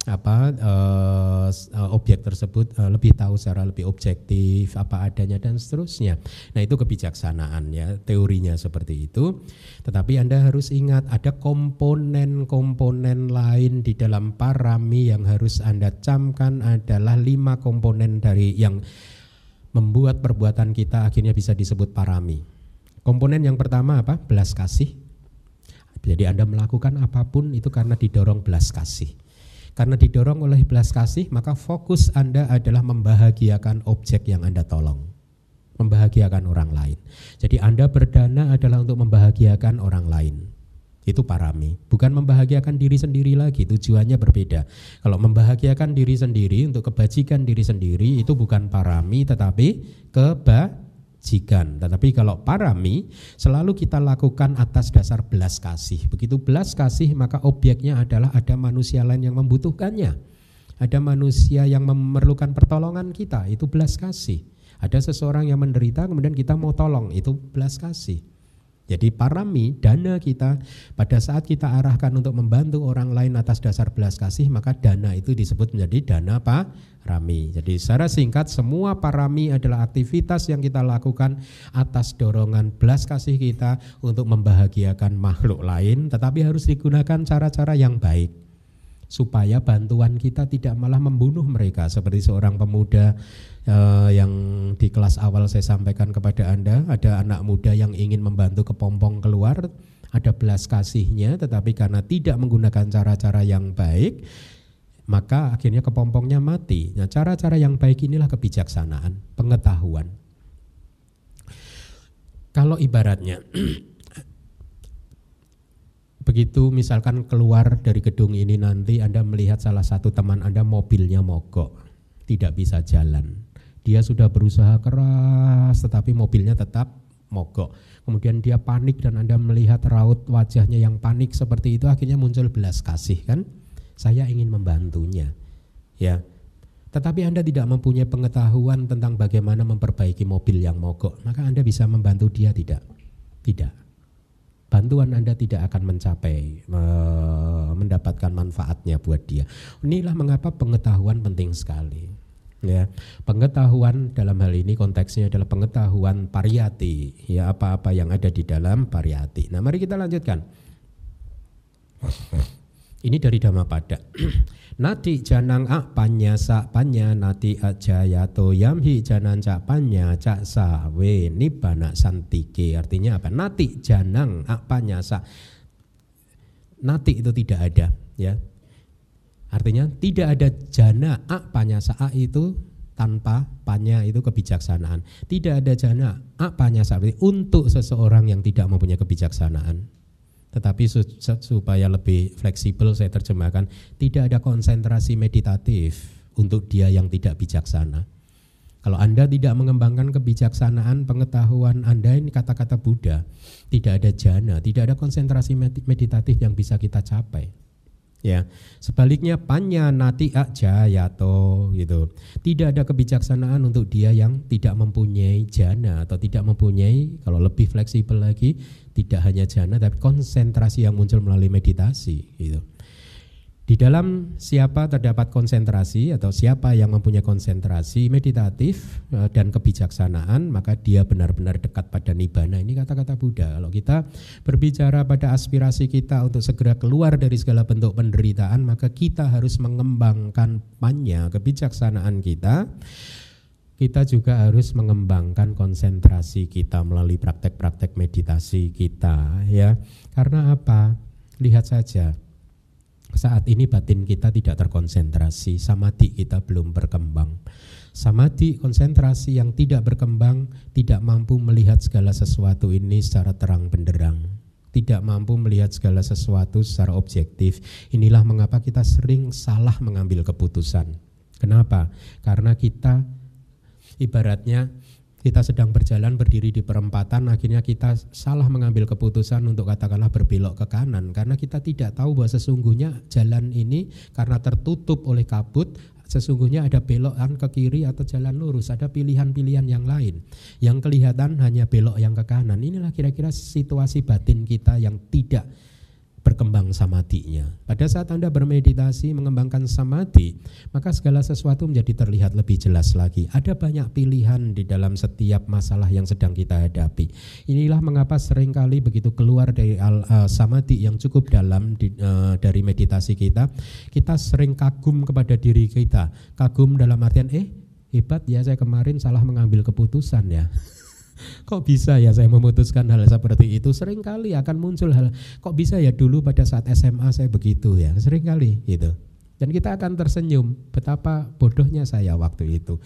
apa uh, objek tersebut uh, lebih tahu secara lebih objektif apa adanya dan seterusnya. Nah, itu kebijaksanaan ya, teorinya seperti itu. Tetapi Anda harus ingat ada komponen-komponen lain di dalam parami yang harus Anda camkan adalah lima komponen dari yang membuat perbuatan kita akhirnya bisa disebut parami. Komponen yang pertama apa? Belas kasih. Jadi Anda melakukan apa pun itu karena didorong belas kasih. Karena didorong oleh belas kasih, maka fokus Anda adalah membahagiakan objek yang Anda tolong. Membahagiakan orang lain. Jadi Anda berdana adalah untuk membahagiakan orang lain. Itu parami, bukan membahagiakan diri sendiri lagi, tujuannya berbeda. Kalau membahagiakan diri sendiri untuk kebajikan diri sendiri itu bukan parami tetapi keba jikan. Tetapi kalau parami selalu kita lakukan atas dasar belas kasih. Begitu belas kasih maka objeknya adalah ada manusia lain yang membutuhkannya. Ada manusia yang memerlukan pertolongan kita, itu belas kasih. Ada seseorang yang menderita kemudian kita mau tolong, itu belas kasih. Jadi parami dana kita pada saat kita arahkan untuk membantu orang lain atas dasar belas kasih maka dana itu disebut menjadi dana parami. Jadi secara singkat semua parami adalah aktivitas yang kita lakukan atas dorongan belas kasih kita untuk membahagiakan makhluk lain tetapi harus digunakan cara-cara yang baik supaya bantuan kita tidak malah membunuh mereka seperti seorang pemuda uh, yang di kelas awal saya sampaikan kepada Anda, ada anak muda yang ingin membantu kepompong keluar, ada belas kasihnya, tetapi karena tidak menggunakan cara-cara yang baik, maka akhirnya kepompongnya mati. Nah, cara-cara yang baik inilah kebijaksanaan, pengetahuan. Kalau ibaratnya begitu misalkan keluar dari gedung ini nanti Anda melihat salah satu teman Anda mobilnya mogok, tidak bisa jalan dia sudah berusaha keras tetapi mobilnya tetap mogok. Kemudian dia panik dan Anda melihat raut wajahnya yang panik seperti itu akhirnya muncul belas kasih kan? Saya ingin membantunya. Ya. Tetapi Anda tidak mempunyai pengetahuan tentang bagaimana memperbaiki mobil yang mogok, maka Anda bisa membantu dia tidak? Tidak. Bantuan Anda tidak akan mencapai mendapatkan manfaatnya buat dia. Inilah mengapa pengetahuan penting sekali ya. Pengetahuan dalam hal ini konteksnya adalah pengetahuan pariyati. Ya apa-apa yang ada di dalam pariyati. Nah mari kita lanjutkan. Ini dari Dhammapada Nati janang a panya sa panya nati ajaya to yamhi janan ca panya ca sa we nibana santike. Artinya apa? Nati janang a panya sa nati itu tidak ada ya Artinya tidak ada jana a panyasa a itu tanpa panya itu kebijaksanaan. Tidak ada jana a panyasa untuk seseorang yang tidak mempunyai kebijaksanaan. Tetapi supaya lebih fleksibel saya terjemahkan tidak ada konsentrasi meditatif untuk dia yang tidak bijaksana. Kalau Anda tidak mengembangkan kebijaksanaan, pengetahuan Anda ini kata-kata Buddha, tidak ada jana, tidak ada konsentrasi meditatif yang bisa kita capai. Ya, sebaliknya panya nati jayato gitu. Tidak ada kebijaksanaan untuk dia yang tidak mempunyai jana atau tidak mempunyai kalau lebih fleksibel lagi tidak hanya jana tapi konsentrasi yang muncul melalui meditasi gitu. Di dalam siapa terdapat konsentrasi atau siapa yang mempunyai konsentrasi meditatif eh, dan kebijaksanaan, maka dia benar-benar dekat pada nibbana. Ini kata-kata Buddha. Kalau kita berbicara pada aspirasi kita untuk segera keluar dari segala bentuk penderitaan, maka kita harus mengembangkan panya kebijaksanaan kita. Kita juga harus mengembangkan konsentrasi kita melalui praktek-praktek meditasi kita, ya. Karena apa? Lihat saja saat ini batin kita tidak terkonsentrasi, samadhi kita belum berkembang. Samadhi konsentrasi yang tidak berkembang tidak mampu melihat segala sesuatu ini secara terang benderang. tidak mampu melihat segala sesuatu secara objektif. Inilah mengapa kita sering salah mengambil keputusan. Kenapa? Karena kita ibaratnya kita sedang berjalan berdiri di perempatan akhirnya kita salah mengambil keputusan untuk katakanlah berbelok ke kanan karena kita tidak tahu bahwa sesungguhnya jalan ini karena tertutup oleh kabut sesungguhnya ada belokan ke kiri atau jalan lurus, ada pilihan-pilihan yang lain. Yang kelihatan hanya belok yang ke kanan. Inilah kira-kira situasi batin kita yang tidak berkembang samadinya. Pada saat Anda bermeditasi mengembangkan samadhi, maka segala sesuatu menjadi terlihat lebih jelas lagi. Ada banyak pilihan di dalam setiap masalah yang sedang kita hadapi. Inilah mengapa sering kali begitu keluar dari al, uh, samadhi yang cukup dalam di, uh, dari meditasi kita, kita sering kagum kepada diri kita. Kagum dalam artian eh hebat ya saya kemarin salah mengambil keputusan ya. Kok bisa ya saya memutuskan hal seperti itu? Sering kali akan muncul hal, kok bisa ya dulu pada saat SMA saya begitu ya? Sering kali gitu. Dan kita akan tersenyum betapa bodohnya saya waktu itu.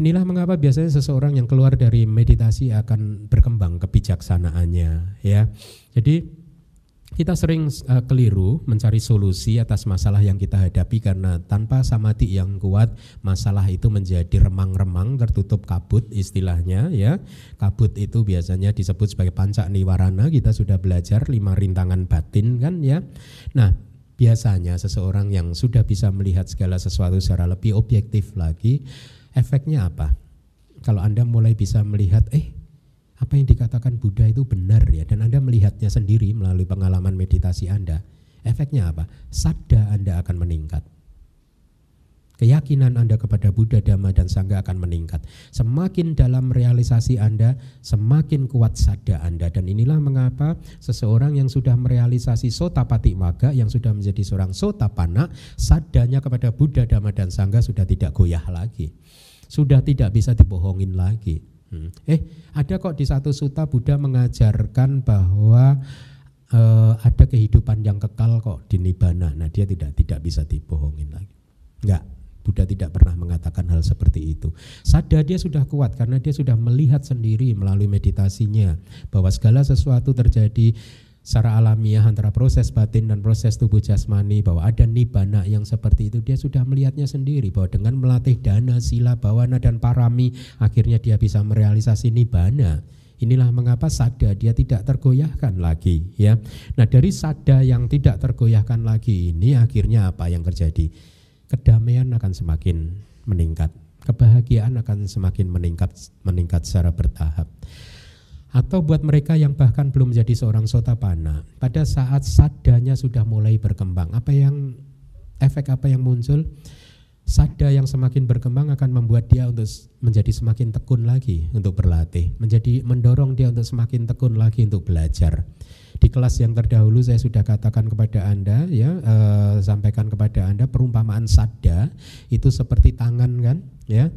Inilah mengapa biasanya seseorang yang keluar dari meditasi akan berkembang kebijaksanaannya ya. Jadi kita sering uh, keliru mencari solusi atas masalah yang kita hadapi karena tanpa samadhi yang kuat masalah itu menjadi remang-remang tertutup kabut istilahnya ya. Kabut itu biasanya disebut sebagai panca niwarana. Kita sudah belajar lima rintangan batin kan ya. Nah biasanya seseorang yang sudah bisa melihat segala sesuatu secara lebih objektif lagi efeknya apa? Kalau anda mulai bisa melihat eh apa yang dikatakan Buddha itu benar ya dan Anda melihatnya sendiri melalui pengalaman meditasi Anda, efeknya apa? Sadda Anda akan meningkat. Keyakinan Anda kepada Buddha, Dhamma, dan Sangha akan meningkat. Semakin dalam realisasi Anda, semakin kuat sadda Anda. Dan inilah mengapa seseorang yang sudah merealisasi sotapati maga, yang sudah menjadi seorang sotapana, sadanya kepada Buddha, Dhamma, dan Sangha sudah tidak goyah lagi. Sudah tidak bisa dibohongin lagi. Hmm. Eh, ada kok di satu suta Buddha mengajarkan bahwa uh, ada kehidupan yang kekal kok di nibbana. Nah, dia tidak tidak bisa dibohongin lagi. Enggak, Buddha tidak pernah mengatakan hal seperti itu. Sadar dia sudah kuat karena dia sudah melihat sendiri melalui meditasinya bahwa segala sesuatu terjadi secara alamiah antara proses batin dan proses tubuh jasmani bahwa ada nibana yang seperti itu dia sudah melihatnya sendiri bahwa dengan melatih dana, sila, bawana dan parami akhirnya dia bisa merealisasi nibana. Inilah mengapa sada dia tidak tergoyahkan lagi ya. Nah, dari sada yang tidak tergoyahkan lagi ini akhirnya apa yang terjadi? Kedamaian akan semakin meningkat, kebahagiaan akan semakin meningkat meningkat secara bertahap atau buat mereka yang bahkan belum menjadi seorang sotapana. Pada saat sadanya sudah mulai berkembang apa yang efek apa yang muncul? Sada yang semakin berkembang akan membuat dia untuk menjadi semakin tekun lagi untuk berlatih. Menjadi mendorong dia untuk semakin tekun lagi untuk belajar. Di kelas yang terdahulu saya sudah katakan kepada anda ya eh, sampaikan kepada anda perumpamaan sada itu seperti tangan kan ya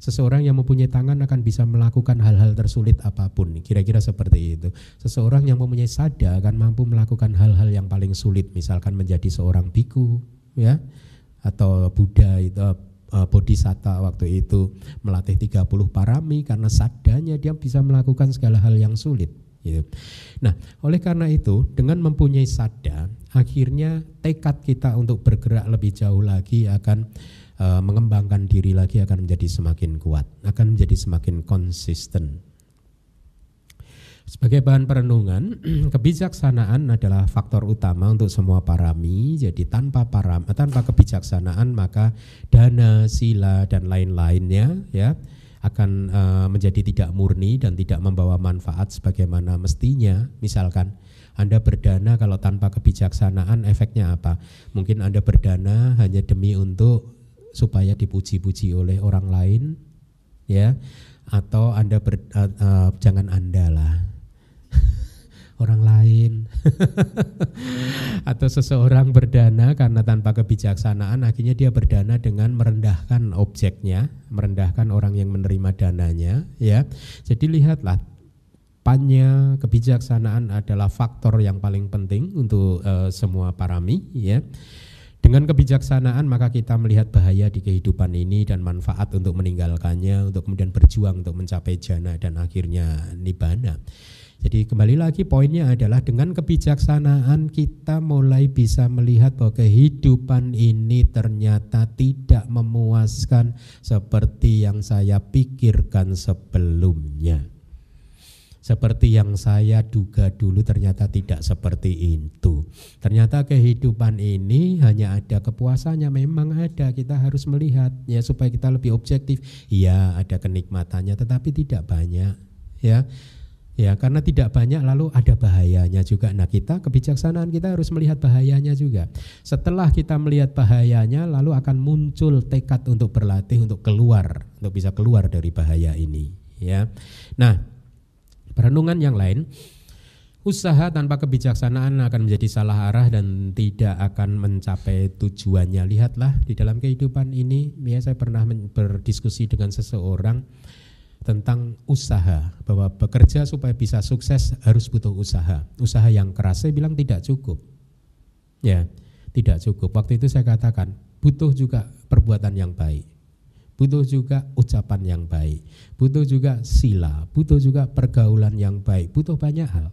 Seseorang yang mempunyai tangan akan bisa melakukan hal-hal tersulit apa pun. Kira-kira seperti itu. Seseorang yang mempunyai sada akan mampu melakukan hal-hal yang paling sulit, misalkan menjadi seorang biku, ya, atau Buddha itu uh, bodhisatta waktu itu melatih 30 parami karena sadanya dia bisa melakukan segala hal yang sulit. Gitu. Nah, oleh karena itu, dengan mempunyai sada, akhirnya tekad kita untuk bergerak lebih jauh lagi akan uh, mengembangkan diri lagi akan menjadi semakin kuat, akan menjadi semakin konsisten. Sebagai bahan perenungan, kebijaksanaan adalah faktor utama untuk semua parami. Jadi tanpa param, tanpa kebijaksanaan maka dana, sila dan lain-lainnya ya akan uh, menjadi tidak murni dan tidak membawa manfaat sebagaimana mestinya. Misalkan anda berdana kalau tanpa kebijaksanaan efeknya apa? Mungkin Anda berdana hanya demi untuk supaya dipuji-puji oleh orang lain ya. Atau Anda ber, uh, uh, jangan Anda lah. Orang lain. Atau seseorang berdana karena tanpa kebijaksanaan akhirnya dia berdana dengan merendahkan objeknya merendahkan orang yang menerima dananya ya. Jadi lihatlah pannya kebijaksanaan adalah faktor yang paling penting untuk uh, semua parami ya dengan kebijaksanaan maka kita melihat bahaya di kehidupan ini dan manfaat untuk meninggalkannya, untuk kemudian berjuang untuk mencapai jana dan akhirnya nibana. Jadi kembali lagi poinnya adalah dengan kebijaksanaan kita mulai bisa melihat bahwa kehidupan ini ternyata tidak memuaskan seperti yang saya pikirkan sebelumnya. Seperti yang saya duga dulu ternyata tidak seperti itu. Ternyata kehidupan ini hanya ada kepuasannya memang ada kita harus melihat ya supaya kita lebih objektif. Iya ada kenikmatannya tetapi tidak banyak ya Ya, karena tidak banyak lalu ada bahayanya juga. Nah, kita kebijaksanaan kita harus melihat bahayanya juga. Setelah kita melihat bahayanya lalu akan muncul tekad untuk berlatih untuk keluar, untuk bisa keluar dari bahaya ini, ya. Nah, perenungan yang lain Usaha tanpa kebijaksanaan akan menjadi salah arah dan tidak akan mencapai tujuannya. Lihatlah di dalam kehidupan ini, ya saya pernah berdiskusi dengan seseorang tentang usaha bahwa bekerja supaya bisa sukses harus butuh usaha. Usaha yang keras saya bilang tidak cukup. Ya tidak cukup. Waktu itu saya katakan butuh juga perbuatan yang baik butuh juga ucapan yang baik butuh juga sila butuh juga pergaulan yang baik butuh banyak hal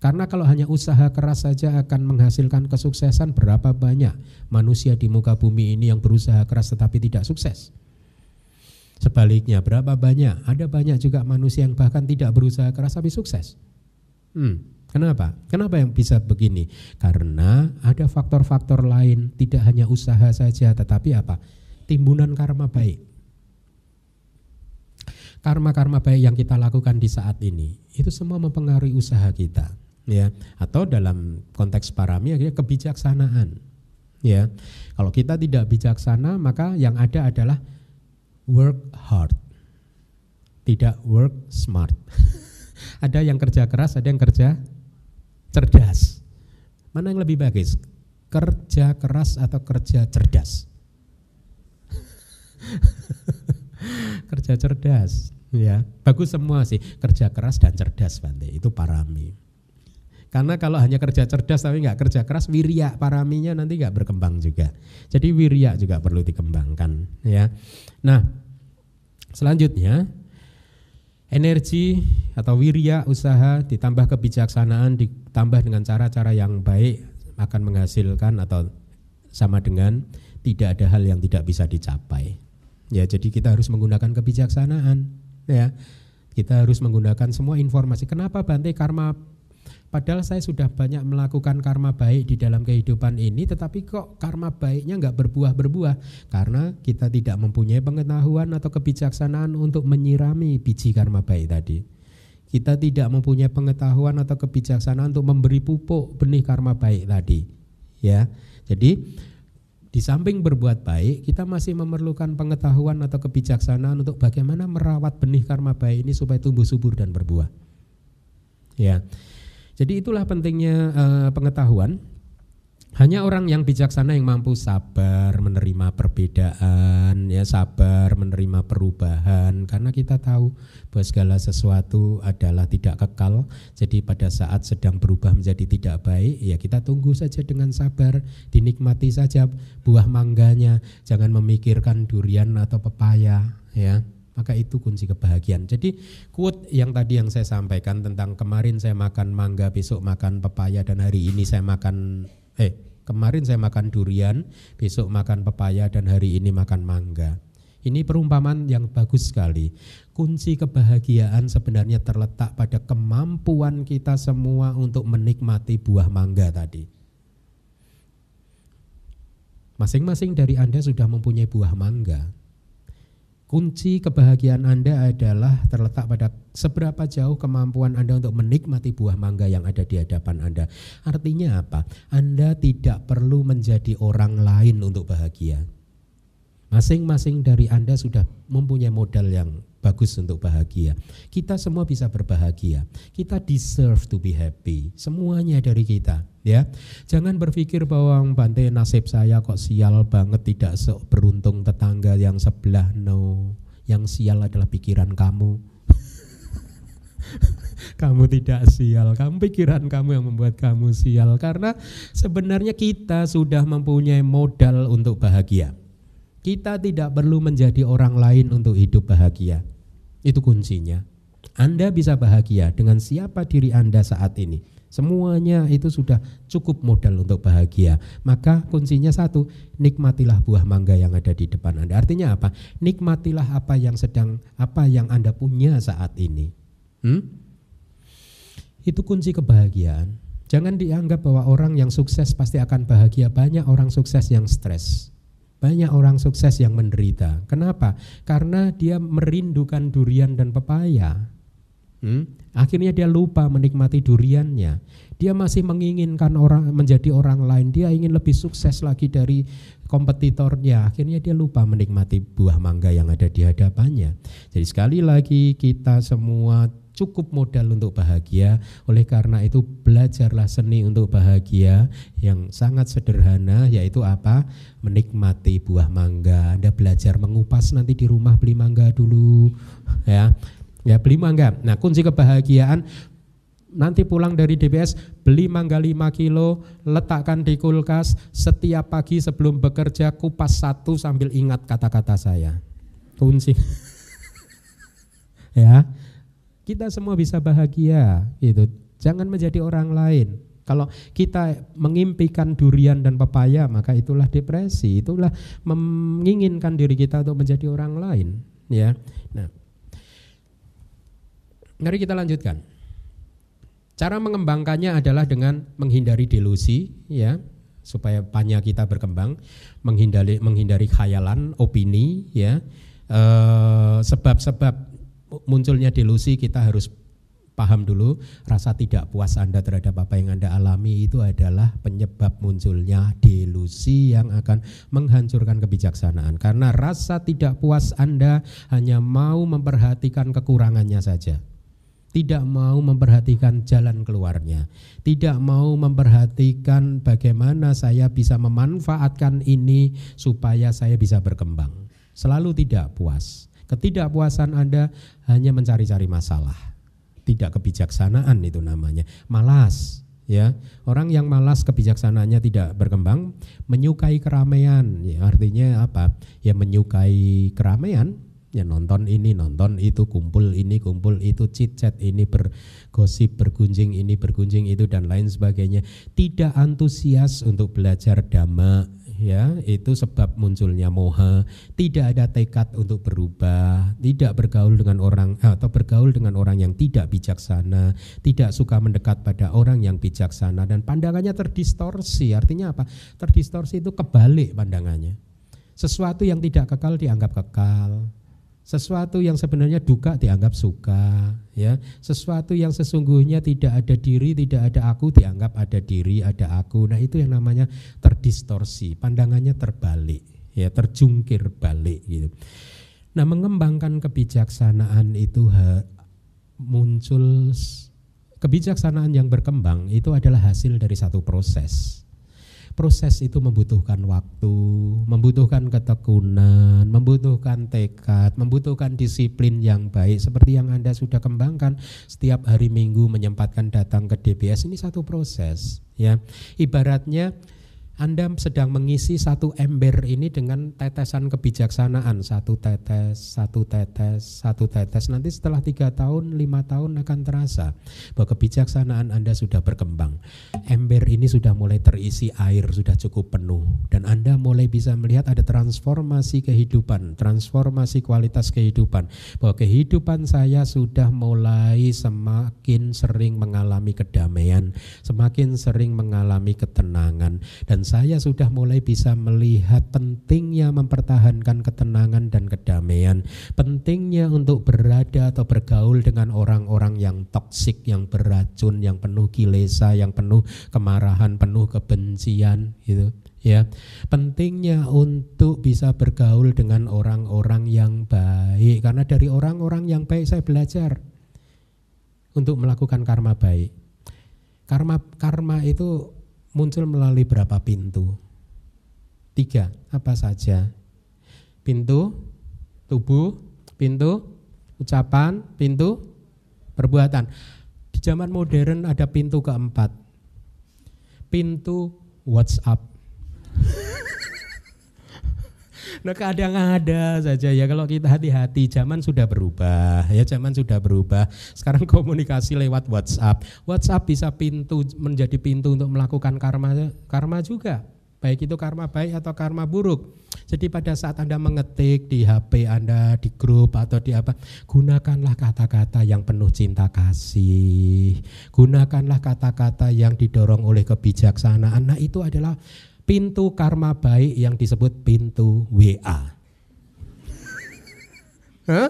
karena kalau hanya usaha keras saja akan menghasilkan kesuksesan berapa banyak manusia di muka bumi ini yang berusaha keras tetapi tidak sukses Sebaliknya, berapa banyak? Ada banyak juga manusia yang bahkan tidak berusaha keras tapi sukses. Hmm, kenapa? Kenapa yang bisa begini? Karena ada faktor-faktor lain, tidak hanya usaha saja, tetapi apa? Timbunan karma baik. Karma-karma baik yang kita lakukan di saat ini, itu semua mempengaruhi usaha kita, ya. Atau dalam konteks parami akhirnya kebijaksanaan, ya. Kalau kita tidak bijaksana, maka yang ada adalah work hard, tidak work smart. ada yang kerja keras, ada yang kerja cerdas. Mana yang lebih bagus? Kerja keras atau kerja cerdas? kerja cerdas, ya. Bagus semua sih, kerja keras dan cerdas, Bante. Itu parami. Karena kalau hanya kerja cerdas tapi nggak kerja keras, wirya paraminya nanti nggak berkembang juga. Jadi wirya juga perlu dikembangkan, ya. Nah, selanjutnya energi atau wirya usaha ditambah kebijaksanaan ditambah dengan cara-cara yang baik akan menghasilkan atau sama dengan tidak ada hal yang tidak bisa dicapai. Ya, jadi kita harus menggunakan kebijaksanaan, ya. Kita harus menggunakan semua informasi. Kenapa Bante karma Padahal saya sudah banyak melakukan karma baik di dalam kehidupan ini, tetapi kok karma baiknya nggak berbuah-berbuah karena kita tidak mempunyai pengetahuan atau kebijaksanaan untuk menyirami biji karma baik tadi. Kita tidak mempunyai pengetahuan atau kebijaksanaan untuk memberi pupuk benih karma baik tadi. Ya, jadi di samping berbuat baik, kita masih memerlukan pengetahuan atau kebijaksanaan untuk bagaimana merawat benih karma baik ini supaya tumbuh subur dan berbuah. Ya. Jadi itulah pentingnya uh, pengetahuan. Hanya orang yang bijaksana yang mampu sabar menerima perbedaan, ya sabar menerima perubahan karena kita tahu bahwa segala sesuatu adalah tidak kekal. Jadi pada saat sedang berubah menjadi tidak baik, ya kita tunggu saja dengan sabar, dinikmati saja buah mangganya, jangan memikirkan durian atau pepaya, ya maka itu kunci kebahagiaan. Jadi quote yang tadi yang saya sampaikan tentang kemarin saya makan mangga, besok makan pepaya dan hari ini saya makan eh kemarin saya makan durian, besok makan pepaya dan hari ini makan mangga. Ini perumpamaan yang bagus sekali. Kunci kebahagiaan sebenarnya terletak pada kemampuan kita semua untuk menikmati buah mangga tadi. Masing-masing dari Anda sudah mempunyai buah mangga Kunci kebahagiaan Anda adalah terletak pada seberapa jauh kemampuan Anda untuk menikmati buah mangga yang ada di hadapan Anda. Artinya apa? Anda tidak perlu menjadi orang lain untuk bahagia. Masing-masing dari Anda sudah mempunyai modal yang bagus untuk bahagia. Kita semua bisa berbahagia. Kita deserve to be happy. Semuanya dari kita, ya. Jangan berpikir bahwa Bante nasib saya kok sial banget tidak beruntung tetangga yang sebelah. No. Yang sial adalah pikiran kamu. kamu tidak sial, kamu pikiran kamu yang membuat kamu sial karena sebenarnya kita sudah mempunyai modal untuk bahagia. Kita tidak perlu menjadi orang lain untuk hidup bahagia. Itu kuncinya. Anda bisa bahagia dengan siapa diri Anda saat ini. Semuanya itu sudah cukup modal untuk bahagia. Maka kuncinya satu, nikmatilah buah mangga yang ada di depan Anda. Artinya apa? Nikmatilah apa yang sedang apa yang Anda punya saat ini. Hmm? Itu kunci kebahagiaan. Jangan dianggap bahwa orang yang sukses pasti akan bahagia. Banyak orang sukses yang stres. Banyak orang sukses yang menderita. Kenapa? Karena dia merindukan durian dan pepaya. Hmm? Akhirnya dia lupa menikmati duriannya. Dia masih menginginkan orang menjadi orang lain. Dia ingin lebih sukses lagi dari kompetitornya. Akhirnya dia lupa menikmati buah mangga yang ada di hadapannya. Jadi sekali lagi kita semua cukup modal untuk bahagia. Oleh karena itu belajarlah seni untuk bahagia yang sangat sederhana yaitu apa? Menikmati buah mangga. Anda belajar mengupas nanti di rumah beli mangga dulu ya. Ya beli mangga. Nah kunci kebahagiaan nanti pulang dari DBS beli mangga 5 kilo letakkan di kulkas setiap pagi sebelum bekerja kupas satu sambil ingat kata-kata saya. Kunci. Ya. Kita semua bisa bahagia gitu. Jangan menjadi orang lain. Kalau kita mengimpikan durian dan pepaya maka itulah depresi. Itulah menginginkan diri kita untuk menjadi orang lain ya. Nah Mari kita lanjutkan. Cara mengembangkannya adalah dengan menghindari delusi, ya, supaya panya kita berkembang, menghindari menghindari khayalan, opini, ya. Eh, sebab-sebab munculnya delusi kita harus paham dulu rasa tidak puas Anda terhadap apa yang Anda alami itu adalah penyebab munculnya delusi yang akan menghancurkan kebijaksanaan karena rasa tidak puas Anda hanya mau memperhatikan kekurangannya saja tidak mau memperhatikan jalan keluarnya, tidak mau memperhatikan bagaimana saya bisa memanfaatkan ini supaya saya bisa berkembang. Selalu tidak puas. Ketidakpuasan Anda hanya mencari-cari masalah. Tidak kebijaksanaan itu namanya. Malas, ya. Orang yang malas kebijaksanaannya tidak berkembang, menyukai keramaian, ya, artinya apa? Ya menyukai keramaian ya nonton ini nonton itu kumpul ini kumpul itu chit chat ini bergosip bergunjing ini bergunjing itu dan lain sebagainya. Tidak antusias untuk belajar dhamma ya. Itu sebab munculnya moha. Tidak ada tekad untuk berubah tidak bergaul dengan orang atau bergaul dengan orang yang tidak bijaksana tidak suka mendekat pada orang yang bijaksana dan pandangannya terdistorsi. Artinya apa? Terdistorsi itu kebalik pandangannya. Sesuatu yang tidak kekal dianggap kekal sesuatu yang sebenarnya duka dianggap suka, ya. Sesuatu yang sesungguhnya tidak ada diri, tidak ada aku dianggap ada diri, ada aku. Nah, itu yang namanya terdistorsi, pandangannya terbalik, ya, terjungkir balik gitu. Nah, mengembangkan kebijaksanaan itu muncul kebijaksanaan yang berkembang itu adalah hasil dari satu proses proses itu membutuhkan waktu, membutuhkan ketekunan, membutuhkan tekad, membutuhkan disiplin yang baik seperti yang Anda sudah kembangkan setiap hari Minggu menyempatkan datang ke DBS ini satu proses ya. Ibaratnya anda sedang mengisi satu ember ini dengan tetesan kebijaksanaan satu tetes, satu tetes, satu tetes. Nanti setelah tiga tahun, lima tahun akan terasa bahwa kebijaksanaan Anda sudah berkembang. Ember ini sudah mulai terisi air, sudah cukup penuh, dan Anda mulai bisa melihat ada transformasi kehidupan, transformasi kualitas kehidupan. Bahwa kehidupan saya sudah mulai semakin sering mengalami kedamaian, semakin sering mengalami ketenangan, dan saya sudah mulai bisa melihat pentingnya mempertahankan ketenangan dan kedamaian, pentingnya untuk berada atau bergaul dengan orang-orang yang toksik, yang beracun, yang penuh kilesa, yang penuh kemarahan, penuh kebencian gitu ya. Pentingnya untuk bisa bergaul dengan orang-orang yang baik karena dari orang-orang yang baik saya belajar untuk melakukan karma baik. Karma karma itu muncul melalui berapa pintu? Tiga, apa saja? Pintu, tubuh, pintu, ucapan, pintu, perbuatan. Di zaman modern ada pintu keempat. Pintu WhatsApp. nah kadang ada saja ya kalau kita hati-hati zaman sudah berubah ya zaman sudah berubah. Sekarang komunikasi lewat WhatsApp. WhatsApp bisa pintu menjadi pintu untuk melakukan karma karma juga. Baik itu karma baik atau karma buruk. Jadi pada saat Anda mengetik di HP Anda di grup atau di apa gunakanlah kata-kata yang penuh cinta kasih. Gunakanlah kata-kata yang didorong oleh kebijaksanaan. Nah itu adalah pintu karma baik yang disebut pintu WA. Huh?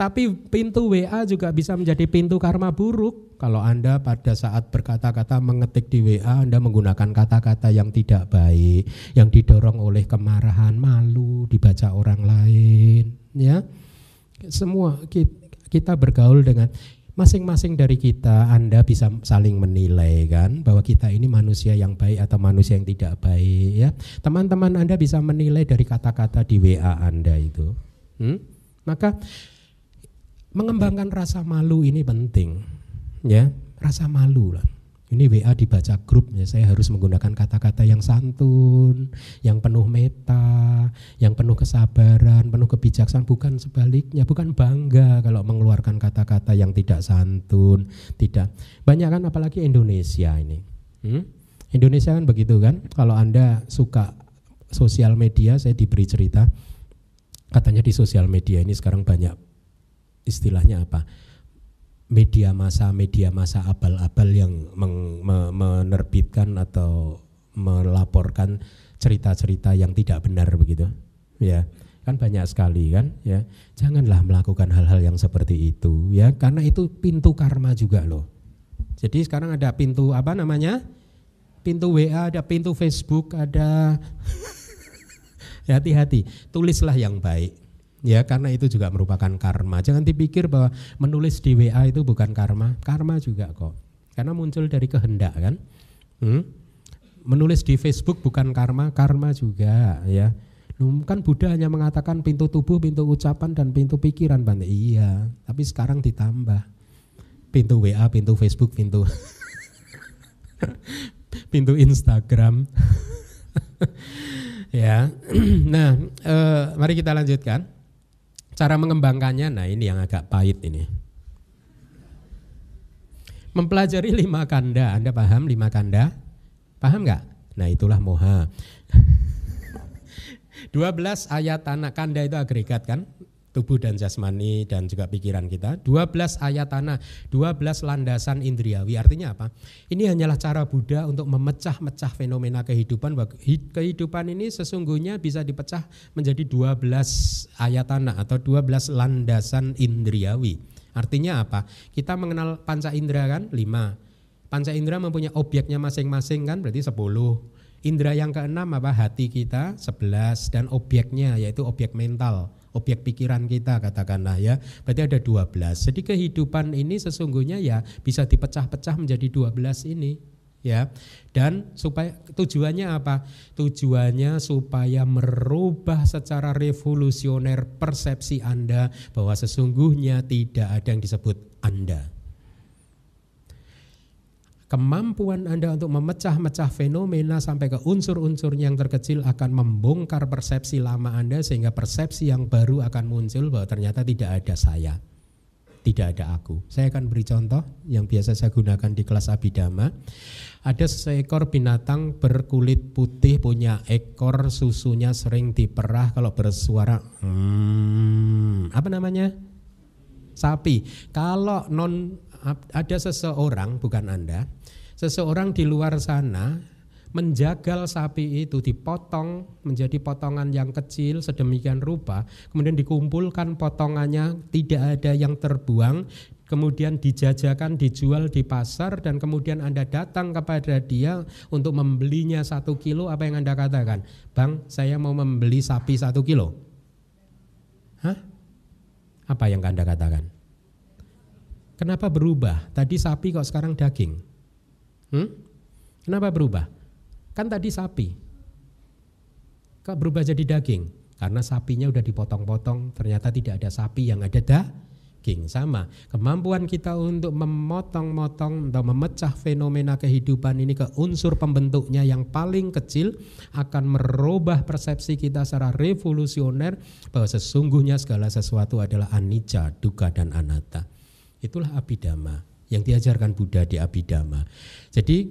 Tapi pintu WA juga bisa menjadi pintu karma buruk. Kalau Anda pada saat berkata-kata mengetik di WA, Anda menggunakan kata-kata yang tidak baik, yang didorong oleh kemarahan, malu, dibaca orang lain, ya. Semua kita bergaul dengan masing-masing dari kita Anda bisa saling menilai kan bahwa kita ini manusia yang baik atau manusia yang tidak baik ya. Teman-teman Anda bisa menilai dari kata-kata di WA Anda itu. Hmm? Maka mengembangkan rasa malu ini penting ya, rasa malu lah. Ini WA dibaca grup ya, saya harus menggunakan kata-kata yang santun, yang penuh meta, yang penuh kesabaran, penuh kebijaksanaan, bukan sebaliknya, bukan bangga kalau mengeluarkan kata-kata yang tidak santun, tidak. Banyak kan apalagi Indonesia ini. Hmm? Indonesia kan begitu kan, kalau Anda suka sosial media, saya diberi cerita, katanya di sosial media ini sekarang banyak istilahnya apa? Media masa media masa abal-abal yang meng, me, menerbitkan atau melaporkan cerita-cerita yang tidak benar begitu ya. Kan banyak sekali kan ya. Janganlah melakukan hal-hal yang seperti itu ya. Karena itu pintu karma juga loh. Jadi sekarang ada pintu apa namanya? Pintu WA ada pintu Facebook ada hati-hati. Tulislah yang baik Ya, karena itu juga merupakan karma. Jangan dipikir bahwa menulis di WA itu bukan karma. Karma juga kok. Karena muncul dari kehendak kan. Hmm? Menulis di Facebook bukan karma, karma juga ya. Kan Buddha hanya mengatakan pintu tubuh, pintu ucapan dan pintu pikiran, Bante. Iya, tapi sekarang ditambah. Pintu WA, pintu Facebook, pintu pintu Instagram. ya. nah, eh, mari kita lanjutkan. Cara mengembangkannya, nah ini yang agak pahit ini. Mempelajari lima kanda, Anda paham lima kanda? Paham nggak? Nah itulah moha. 12 ayat tanah kanda itu agregat kan? Tubuh dan jasmani dan juga pikiran kita. 12 ayat tanah, 12 landasan indriawi. Artinya apa? Ini hanyalah cara Buddha untuk memecah-mecah fenomena kehidupan. Kehidupan ini sesungguhnya bisa dipecah menjadi 12 ayat tanah atau 12 landasan indriawi. Artinya apa? Kita mengenal panca indera kan? 5. Panca indera mempunyai objeknya masing-masing kan? Berarti 10. Indra yang keenam apa? Hati kita 11 dan objeknya yaitu objek mental objek pikiran kita katakanlah ya. Berarti ada 12. Jadi kehidupan ini sesungguhnya ya bisa dipecah-pecah menjadi 12 ini ya. Dan supaya tujuannya apa? Tujuannya supaya merubah secara revolusioner persepsi Anda bahwa sesungguhnya tidak ada yang disebut Anda kemampuan Anda untuk memecah-mecah fenomena sampai ke unsur-unsur yang terkecil akan membongkar persepsi lama Anda sehingga persepsi yang baru akan muncul bahwa ternyata tidak ada saya. Tidak ada aku. Saya akan beri contoh yang biasa saya gunakan di kelas Abidama. Ada seekor binatang berkulit putih punya ekor susunya sering diperah kalau bersuara hmm, apa namanya? Sapi. Kalau non ada seseorang bukan Anda seseorang di luar sana menjagal sapi itu dipotong menjadi potongan yang kecil sedemikian rupa kemudian dikumpulkan potongannya tidak ada yang terbuang kemudian dijajakan dijual di pasar dan kemudian anda datang kepada dia untuk membelinya satu kilo apa yang anda katakan? Bang saya mau membeli sapi satu kilo. Hah? apa yang anda katakan kenapa berubah tadi sapi kok sekarang daging Hmm? Kenapa berubah? Kan tadi sapi. Kok berubah jadi daging? Karena sapinya udah dipotong-potong, ternyata tidak ada sapi yang ada daging sama kemampuan kita untuk memotong-motong atau memecah fenomena kehidupan ini ke unsur pembentuknya yang paling kecil akan merubah persepsi kita secara revolusioner bahwa sesungguhnya segala sesuatu adalah anicca, duka dan anatta. Itulah abidama yang diajarkan Buddha di abidama. Jadi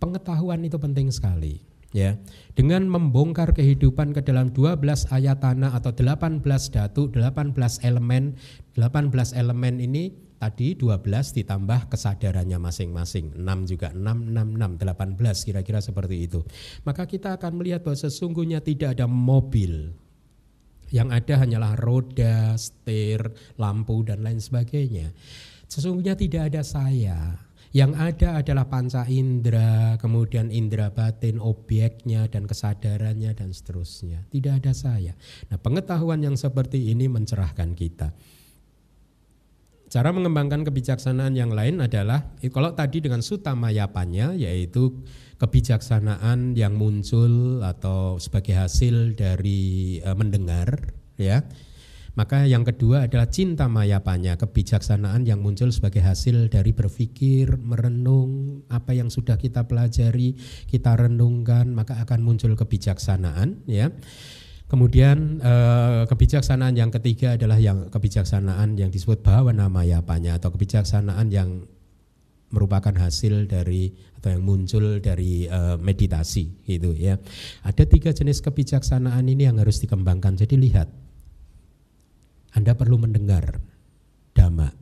pengetahuan itu penting sekali ya. Dengan membongkar kehidupan ke dalam 12 ayat tanah atau 18 datu 18 elemen 18 elemen ini tadi 12 ditambah kesadarannya masing-masing. 6 juga 6 6 6 18 kira-kira seperti itu. Maka kita akan melihat bahwa sesungguhnya tidak ada mobil yang ada hanyalah roda, setir, lampu dan lain sebagainya sesungguhnya tidak ada saya yang ada adalah panca indera, kemudian indera batin, objeknya dan kesadarannya dan seterusnya. Tidak ada saya. Nah, pengetahuan yang seperti ini mencerahkan kita. Cara mengembangkan kebijaksanaan yang lain adalah kalau tadi dengan sutamayapanya yaitu kebijaksanaan yang muncul atau sebagai hasil dari uh, mendengar ya maka yang kedua adalah cinta mayapanya, kebijaksanaan yang muncul sebagai hasil dari berpikir, merenung apa yang sudah kita pelajari, kita renungkan, maka akan muncul kebijaksanaan ya. Kemudian eh, kebijaksanaan yang ketiga adalah yang kebijaksanaan yang disebut bahwa nama yapanya atau kebijaksanaan yang merupakan hasil dari atau yang muncul dari uh, meditasi gitu ya. Ada tiga jenis kebijaksanaan ini yang harus dikembangkan. Jadi lihat anda perlu mendengar dhamma.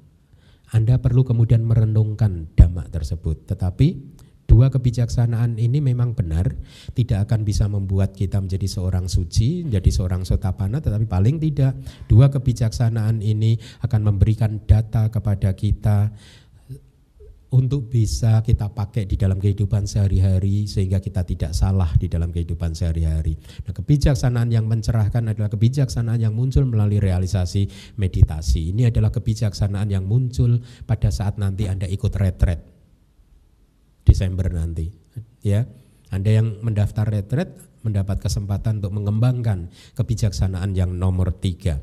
Anda perlu kemudian merenungkan dhamma tersebut. Tetapi dua kebijaksanaan ini memang benar tidak akan bisa membuat kita menjadi seorang suci, menjadi seorang sotapana, tetapi paling tidak dua kebijaksanaan ini akan memberikan data kepada kita untuk bisa kita pakai di dalam kehidupan sehari-hari sehingga kita tidak salah di dalam kehidupan sehari-hari. Nah, kebijaksanaan yang mencerahkan adalah kebijaksanaan yang muncul melalui realisasi meditasi. Ini adalah kebijaksanaan yang muncul pada saat nanti Anda ikut retret Desember nanti, ya. Anda yang mendaftar retret mendapat kesempatan untuk mengembangkan kebijaksanaan yang nomor tiga.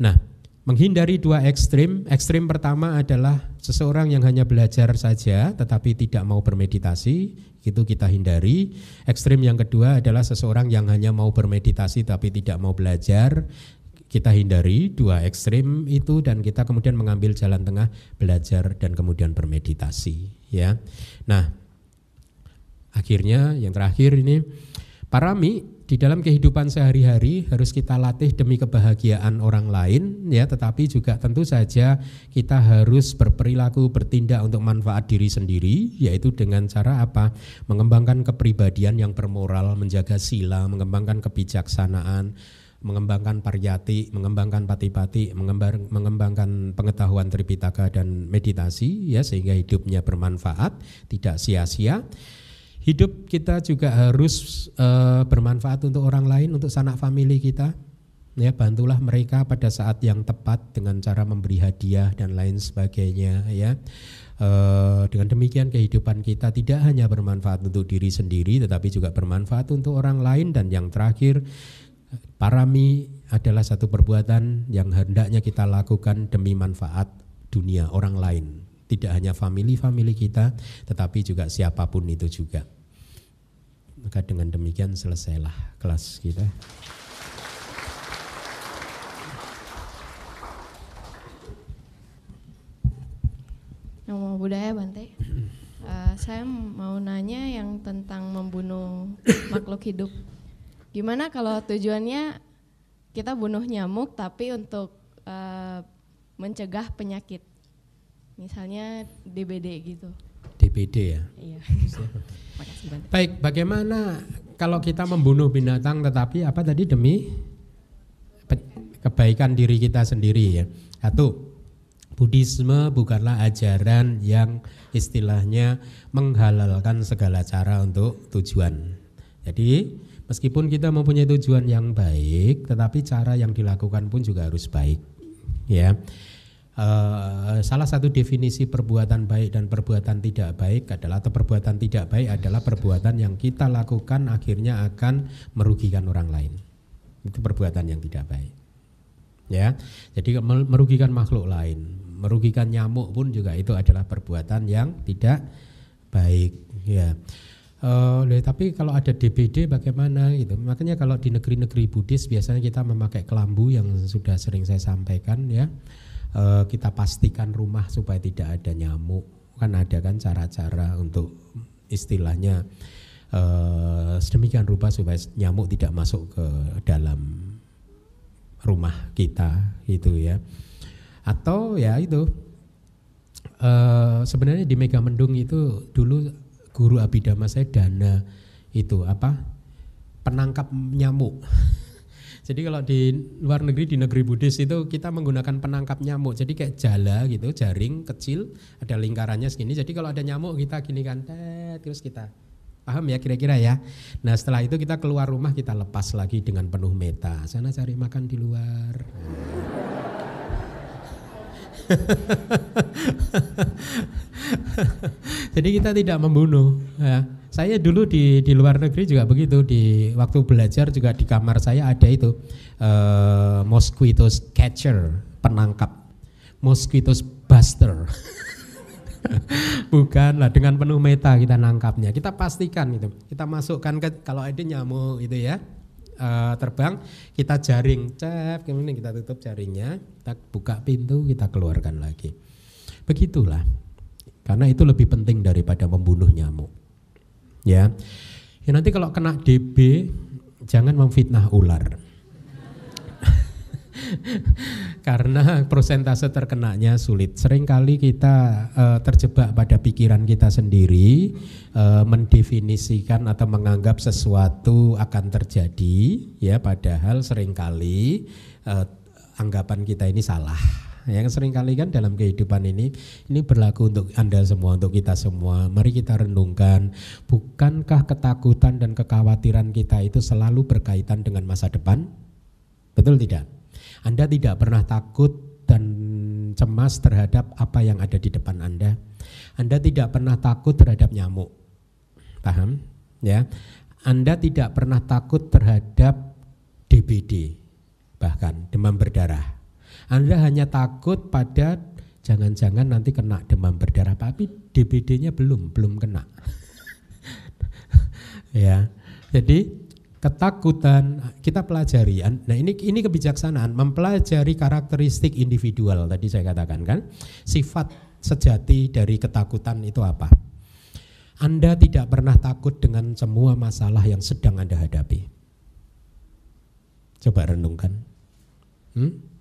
Nah, menghindari dua ekstrim. Ekstrim pertama adalah seseorang yang hanya belajar saja tetapi tidak mau bermeditasi, itu kita hindari. Ekstrim yang kedua adalah seseorang yang hanya mau bermeditasi tapi tidak mau belajar. Kita hindari dua ekstrim itu dan kita kemudian mengambil jalan tengah belajar dan kemudian bermeditasi, ya. Nah, akhirnya yang terakhir ini parami di dalam kehidupan sehari-hari harus kita latih demi kebahagiaan orang lain ya tetapi juga tentu saja kita harus berperilaku bertindak untuk manfaat diri sendiri yaitu dengan cara apa mengembangkan kepribadian yang bermoral menjaga sila mengembangkan kebijaksanaan mengembangkan pariyati, mengembangkan pati-pati, mengembangkan pengetahuan tripitaka dan meditasi ya sehingga hidupnya bermanfaat, tidak sia-sia. Hidup kita juga harus uh, bermanfaat untuk orang lain, untuk sanak famili kita. Ya, bantulah mereka pada saat yang tepat dengan cara memberi hadiah dan lain sebagainya ya. Uh, dengan demikian kehidupan kita tidak hanya bermanfaat untuk diri sendiri tetapi juga bermanfaat untuk orang lain dan yang terakhir parami adalah satu perbuatan yang hendaknya kita lakukan demi manfaat dunia orang lain tidak hanya family-family kita, tetapi juga siapa pun itu juga. Maka dengan demikian selesailah kelas kita. Nama budaya Bante. Uh, saya mau nanya yang tentang membunuh makhluk hidup. Gimana kalau tujuannya kita bunuh nyamuk tapi untuk uh, mencegah penyakit? Misalnya DBD gitu. DBD ya. Iya. Baik, bagaimana kalau kita membunuh binatang tetapi apa tadi demi kebaikan diri kita sendiri ya. Satu, Buddhisme bukanlah ajaran yang istilahnya menghalalkan segala cara untuk tujuan. Jadi meskipun kita mempunyai tujuan yang baik, tetapi cara yang dilakukan pun juga harus baik. Ya. Uh, salah satu definisi perbuatan baik dan perbuatan tidak baik adalah atau perbuatan tidak baik adalah perbuatan yang kita lakukan akhirnya akan merugikan orang lain. Itu perbuatan yang tidak baik. ya. Jadi merugikan makhluk lain, merugikan nyamuk pun juga itu adalah perbuatan yang tidak baik, ya. Uh, tapi kalau ada DBD bagaimana gitu. Makanya kalau di negeri-negeri Buddhis biasanya kita memakai kelambu yang sudah sering saya sampaikan ya. Uh, kita pastikan rumah supaya tidak ada nyamuk. Kan ada kan cara-cara untuk istilahnya uh, sedemikian rupa supaya nyamuk tidak masuk ke dalam rumah kita gitu ya. Atau ya itu uh, sebenarnya di Megamendung itu dulu guru abidama saya dana itu apa penangkap nyamuk. Jadi kalau di luar negeri di negeri Buddhis itu kita menggunakan penangkap nyamuk. Jadi kayak jala gitu, jaring kecil, ada lingkarannya segini. Jadi kalau ada nyamuk kita gini kan, terus kita paham ya kira-kira ya. Nah setelah itu kita keluar rumah kita lepas lagi dengan penuh meta. Sana cari makan di luar. Jadi kita tidak membunuh. Ya. Saya dulu di di luar negeri juga begitu. Di waktu belajar juga di kamar saya ada itu uh, mosquitoes catcher penangkap, mosquitoes buster. Bukan lah dengan penuh meta kita nangkapnya. Kita pastikan itu. Kita masukkan ke kalau ada nyamuk itu ya uh, terbang, kita jaring, cep, kemudian kita tutup jaringnya, kita buka pintu, kita keluarkan lagi. Begitulah. Karena itu lebih penting daripada membunuh nyamuk. Ya. Ya nanti kalau kena DB jangan memfitnah ular. Karena prosentase terkenanya sulit. Seringkali kita uh, terjebak pada pikiran kita sendiri uh, mendefinisikan atau menganggap sesuatu akan terjadi ya padahal sering kali uh, anggapan kita ini salah yang sering kali kan dalam kehidupan ini ini berlaku untuk Anda semua untuk kita semua. Mari kita renungkan bukankah ketakutan dan kekhawatiran kita itu selalu berkaitan dengan masa depan? Betul tidak? Anda tidak pernah takut dan cemas terhadap apa yang ada di depan Anda. Anda tidak pernah takut terhadap nyamuk. Paham? Ya. Anda tidak pernah takut terhadap DBD bahkan demam berdarah anda hanya takut pada jangan-jangan nanti kena demam berdarah, tapi DBD-nya belum, belum kena. ya. Jadi ketakutan kita pelajari. Nah, ini ini kebijaksanaan mempelajari karakteristik individual tadi saya katakan kan. Sifat sejati dari ketakutan itu apa? Anda tidak pernah takut dengan semua masalah yang sedang Anda hadapi. Coba renungkan. Hmm?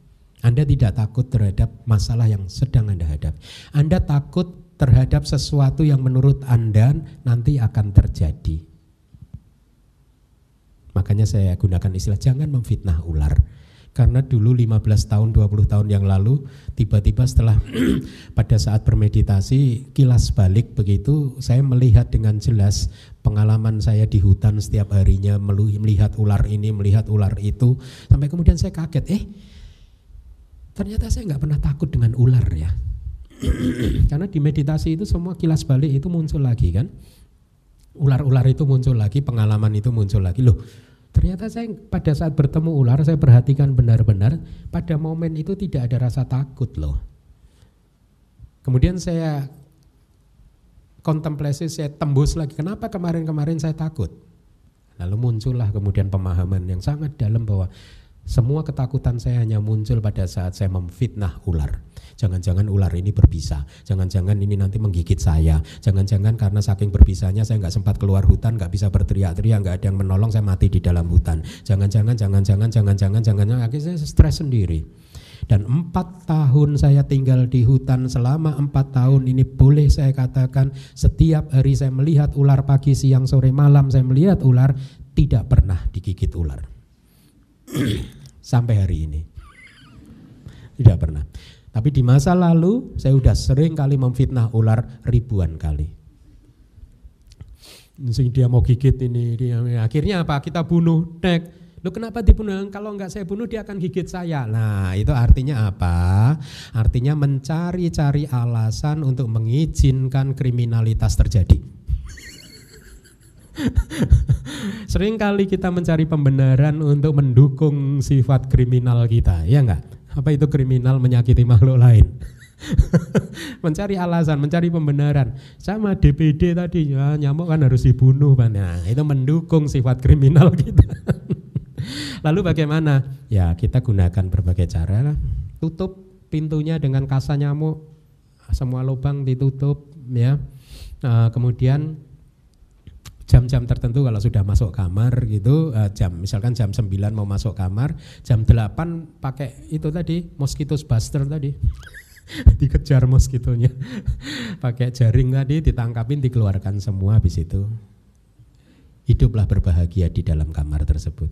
Anda tidak takut terhadap masalah yang sedang Anda hadapi. Anda takut terhadap sesuatu yang menurut Anda nanti akan terjadi. Makanya saya gunakan istilah jangan memfitnah ular. Karena dulu 15 tahun, 20 tahun yang lalu tiba-tiba setelah pada saat bermeditasi kilas balik begitu saya melihat dengan jelas pengalaman saya di hutan setiap harinya melihat ular ini, melihat ular itu sampai kemudian saya kaget, eh Ternyata saya nggak pernah takut dengan ular ya. Karena di meditasi itu semua kilas balik itu muncul lagi kan. Ular-ular itu muncul lagi, pengalaman itu muncul lagi. Loh, ternyata saya pada saat bertemu ular saya perhatikan benar-benar pada momen itu tidak ada rasa takut loh. Kemudian saya kontemplasi, saya tembus lagi. Kenapa kemarin-kemarin saya takut? Lalu muncullah kemudian pemahaman yang sangat dalam bahwa semua ketakutan saya hanya muncul pada saat saya memfitnah ular. Jangan-jangan ular ini berbisa, jangan-jangan ini nanti menggigit saya, jangan-jangan karena saking berbisanya saya nggak sempat keluar hutan, nggak bisa berteriak-teriak, nggak ada yang menolong, saya mati di dalam hutan. Jangan-jangan, jangan-jangan, jangan-jangan, jangan-jangan, akhirnya saya stres sendiri. Dan empat tahun saya tinggal di hutan selama empat tahun ini boleh saya katakan setiap hari saya melihat ular pagi, siang, sore, malam saya melihat ular tidak pernah digigit ular. sampai hari ini. Tidak pernah. Tapi di masa lalu saya sudah sering kali memfitnah ular ribuan kali. Dia mau gigit ini, dia akhirnya apa? Kita bunuh, nek. Lu kenapa dibunuh? Kalau enggak saya bunuh dia akan gigit saya. Nah, itu artinya apa? Artinya mencari-cari alasan untuk mengizinkan kriminalitas terjadi. Sering kali kita mencari pembenaran untuk mendukung sifat kriminal kita, ya enggak? Apa itu kriminal menyakiti makhluk lain? mencari alasan, mencari pembenaran. Sama DPD tadi, ya, nyamuk kan harus dibunuh, Nah, itu mendukung sifat kriminal kita. Lalu bagaimana? Ya, kita gunakan berbagai cara. Tutup pintunya dengan kasa nyamuk, semua lubang ditutup, ya. Nah, kemudian jam-jam tertentu kalau sudah masuk kamar gitu uh, jam misalkan jam 9 mau masuk kamar jam 8 pakai itu tadi mosquitoes buster tadi. Dikejar moskitonya pakai jaring tadi ditangkapin dikeluarkan semua habis itu. Hiduplah berbahagia di dalam kamar tersebut.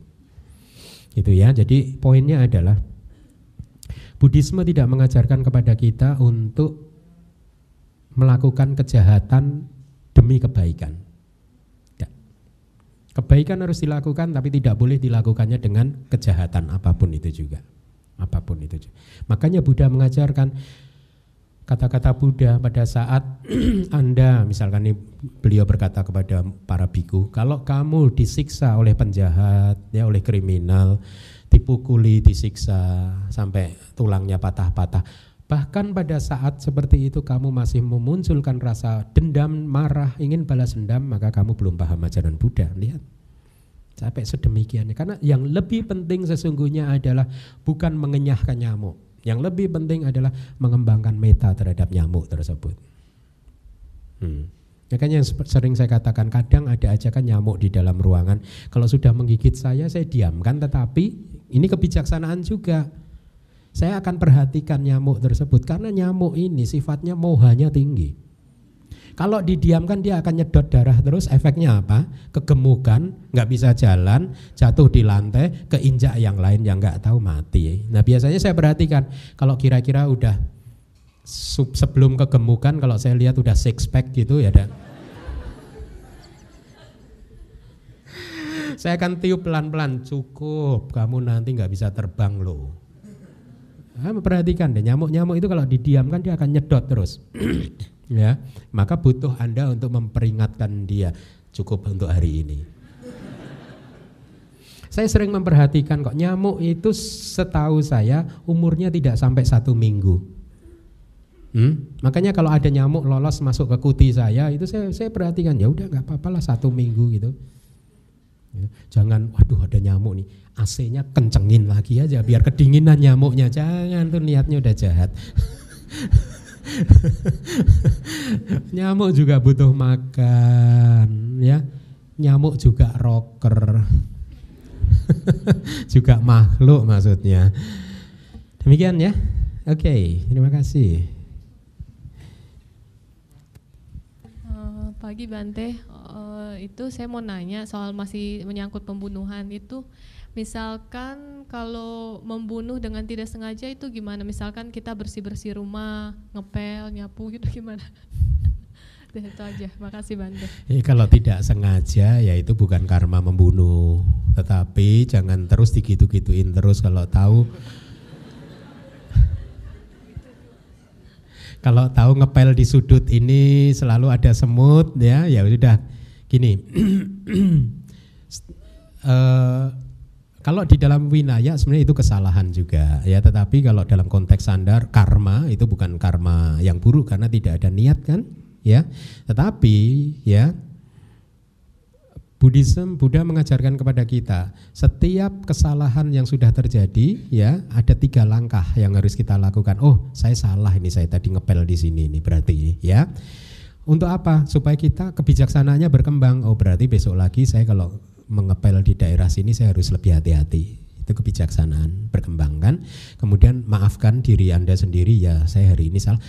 Itu ya jadi poinnya adalah Buddhisme tidak mengajarkan kepada kita untuk melakukan kejahatan demi kebaikan Kebaikan harus dilakukan tapi tidak boleh dilakukannya dengan kejahatan apa pun itu juga. Apa pun itu juga. Makanya Buddha mengajarkan kata-kata Buddha pada saat Anda misalkan ini beliau berkata kepada para biku, kalau kamu disiksa oleh penjahat, ya oleh kriminal, dipukuli, disiksa sampai tulangnya patah-patah, Bahkan pada saat seperti itu kamu masih memunculkan rasa dendam, marah, ingin balas dendam, maka kamu belum paham ajaran Buddha. Lihat. Sampai sedemikiannya. Karena yang lebih penting sesungguhnya adalah bukan mengenyahkan nyamuk. Yang lebih penting adalah mengembangkan meta terhadap nyamuk tersebut. Hmm. Makanya yang sering saya katakan kadang ada ajakan nyamuk di dalam ruangan. Kalau sudah menggigit saya, saya diamkan. Tetapi ini kebijaksanaan juga saya akan perhatikan nyamuk tersebut karena nyamuk ini sifatnya mohanya tinggi. Kalau didiamkan dia akan nyedot darah terus efeknya apa? Kegemukan, nggak bisa jalan, jatuh di lantai, keinjak yang lain yang nggak tahu mati. Nah biasanya saya perhatikan kalau kira-kira udah sebelum kegemukan kalau saya lihat udah six pack gitu ya dan saya akan tiup pelan-pelan cukup kamu nanti nggak bisa terbang loh Nah, perhatikan deh nyamuk-nyamuk itu kalau didiamkan dia akan nyedot terus. ya, maka butuh Anda untuk memperingatkan dia cukup untuk hari ini. saya sering memperhatikan kok nyamuk itu setahu saya umurnya tidak sampai satu minggu. Hmm? Makanya kalau ada nyamuk lolos masuk ke kuti saya itu saya saya perhatikan ya udah nggak apa-apa lah satu minggu gitu. Ya, jangan, waduh ada nyamuk nih, AC-nya kencengin lagi aja biar kedinginan nyamuknya. Jangan tuh niatnya udah jahat. nyamuk juga butuh makan, ya. Nyamuk juga rocker. juga makhluk maksudnya. Demikian ya. Oke, okay, terima kasih. Uh, pagi Bante, itu saya mau nanya soal masih menyangkut pembunuhan itu. Misalkan kalau membunuh dengan tidak sengaja itu gimana? Misalkan kita bersih bersih rumah ngepel nyapu gitu gimana? Itu aja. Makasih Bante. Ya, kalau tidak sengaja ya itu bukan karma membunuh. Tetapi jangan terus digitu-gituin terus. Kalau tahu kalau tahu ngepel di sudut ini selalu ada semut ya ya sudah. Gini, uh, kalau di dalam winaya sebenarnya itu kesalahan juga ya, tetapi kalau dalam konteks sandar karma itu bukan karma yang buruk karena tidak ada niat kan, ya. Tetapi ya Buddhism, Buddha mengajarkan kepada kita setiap kesalahan yang sudah terjadi ya ada tiga langkah yang harus kita lakukan. Oh saya salah ini saya tadi ngepel di sini ini berarti ya. Untuk apa? Supaya kita kebijaksanaannya berkembang. Oh berarti besok lagi saya kalau mengepel di daerah sini saya harus lebih hati-hati. Itu kebijaksanaan berkembang kan. Kemudian maafkan diri Anda sendiri ya saya hari ini salah.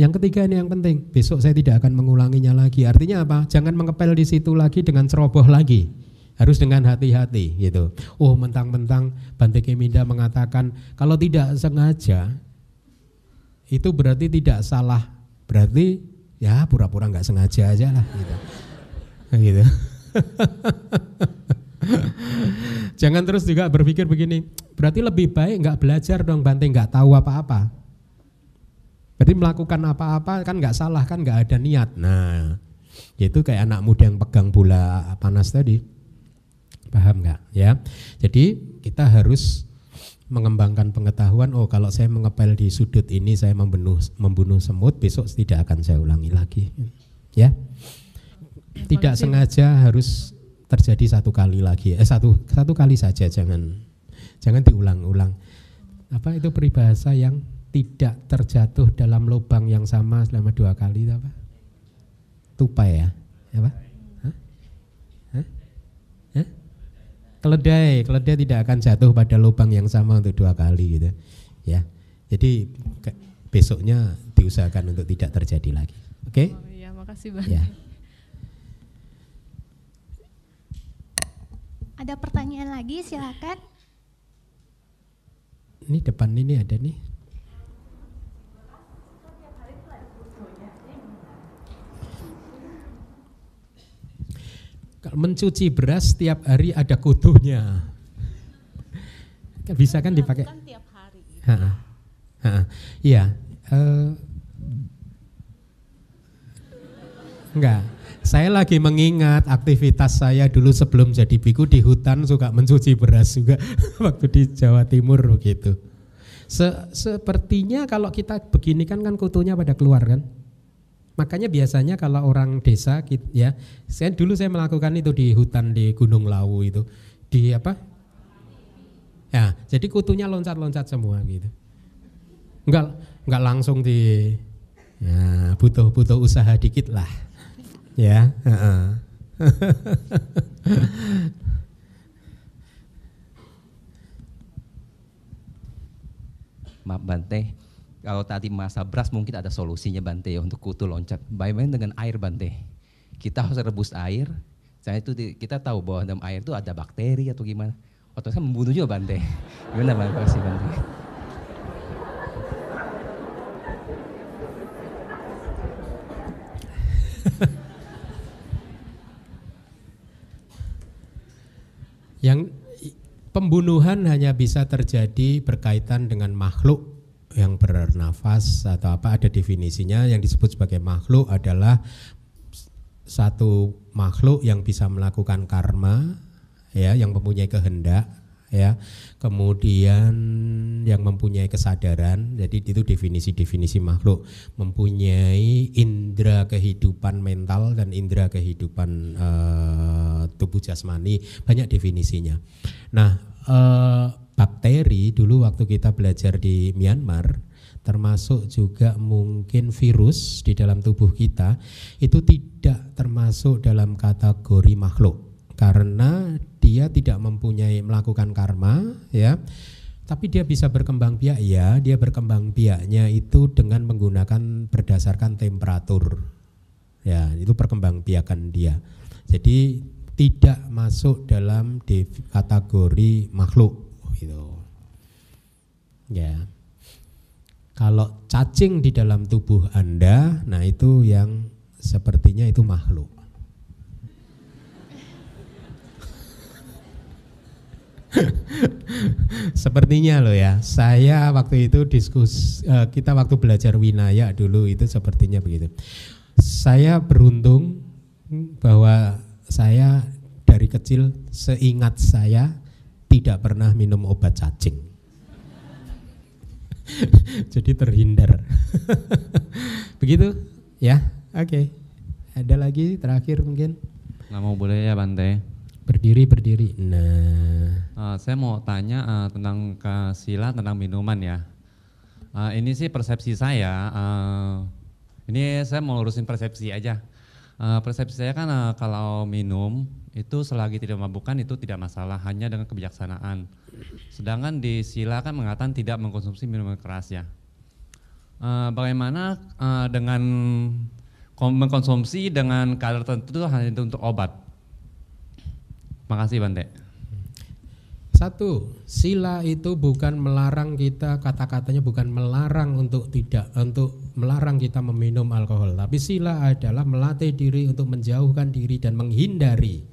Yang ketiga ini yang penting, besok saya tidak akan mengulanginya lagi. Artinya apa? Jangan mengepel di situ lagi dengan ceroboh lagi. Harus dengan hati-hati gitu. Oh mentang-mentang Bante Keminda mengatakan kalau tidak sengaja itu berarti tidak salah. Berarti ya pura-pura nggak sengaja aja lah gitu gitu jangan terus juga berpikir begini berarti lebih baik nggak belajar dong Bante nggak tahu apa-apa berarti melakukan apa-apa kan nggak salah kan nggak ada niat nah itu kayak anak muda yang pegang bola panas tadi paham nggak ya jadi kita harus mengembangkan pengetahuan. Oh, kalau saya mengepel di sudut ini saya membunuh membunuh semut, besok tidak akan saya ulangi lagi. Ya. Tidak sengaja harus terjadi satu kali lagi. Eh satu satu kali saja jangan jangan diulang-ulang. Apa itu peribahasa yang tidak terjatuh dalam lubang yang sama selama dua kali apa? Tupai ya? Apa? Hah? Hah? Hah? Keledai, keledai tidak akan jatuh pada lubang yang sama untuk dua kali gitu. Ya. Jadi besoknya diusahakan untuk tidak terjadi lagi. Oke? Okay? Oh, iya, makasih banyak. Ya. Ada pertanyaan lagi, silakan. Ini depan ini ada nih. Kalau mencuci beras setiap hari ada kutunya. Kan bisa kan dipakai? Kan tiap hari. Ha, ha, iya. Uh, enggak. Saya lagi mengingat aktivitas saya dulu sebelum jadi biku di hutan suka mencuci beras juga waktu di Jawa Timur begitu. Se sepertinya kalau kita begini kan kan kutunya pada keluar kan. Makanya biasanya kalau orang desa ya, saya dulu saya melakukan itu di hutan di Gunung Lawu itu. Di apa? Ya, jadi kutunya loncat-loncat semua gitu. Enggak enggak langsung di ya butuh butuh usaha dikit lah ya uh -uh. maaf Bante kalau tadi masa beras mungkin ada solusinya Bante ya untuk kutu loncat. Bagaimana dengan air Bante? Kita harus rebus air. Saya itu kita tahu bahwa dalam air itu ada bakteri atau gimana. Otomatis membunuh juga Bante. Gimana Bante? Bante. Yang pembunuhan hanya bisa terjadi berkaitan dengan makhluk yang bernafas atau apa ada definisinya. Yang disebut sebagai makhluk adalah satu makhluk yang bisa melakukan karma ya yang mempunyai kehendak ya. Kemudian yang mempunyai kesadaran. Jadi itu definisi-definisi makhluk. Mempunyai indera kehidupan mental dan indera kehidupan uh, tubuh jasmani. Banyak definisinya. Nah uh, bakteri dulu waktu kita belajar di Myanmar termasuk juga mungkin virus di dalam tubuh kita itu tidak termasuk dalam kategori makhluk. Karena dia tidak mempunyai melakukan karma ya. Tapi dia bisa berkembang biak ya dia berkembang biaknya itu dengan menggunakan berdasarkan temperatur. Ya itu perkembang biakan dia. Jadi tidak masuk dalam kategori makhluk gitu. Ya. Kalau cacing di dalam tubuh anda nah itu yang sepertinya itu makhluk. Sepertinya loh ya, saya waktu itu diskus uh, kita waktu belajar winaya dulu itu sepertinya begitu. Saya beruntung bahwa saya dari kecil seingat saya tidak pernah minum obat cacing. Jadi terhindar. begitu ya, oke. Okay. Ada lagi terakhir mungkin? Nggak mau boleh ya Bante. Berdiri berdiri. Nah. Uh, saya mau tanya uh, tentang ke Sila tentang minuman ya. Uh, ini sih persepsi saya. Uh, ini saya mau lurusin persepsi aja. Uh, persepsi saya kan uh, kalau minum itu selagi tidak memabukkan itu tidak masalah, hanya dengan kebijaksanaan. Sedangkan di Sila kan mengatakan tidak mengkonsumsi minuman keras ya. Uh, bagaimana uh, dengan mengkonsumsi dengan kadar tertentu hanya untuk obat? Makasih Bante. Satu, sila itu bukan melarang kita kata-katanya bukan melarang untuk tidak untuk melarang kita meminum alkohol, tapi sila adalah melatih diri untuk menjauhkan diri dan menghindari.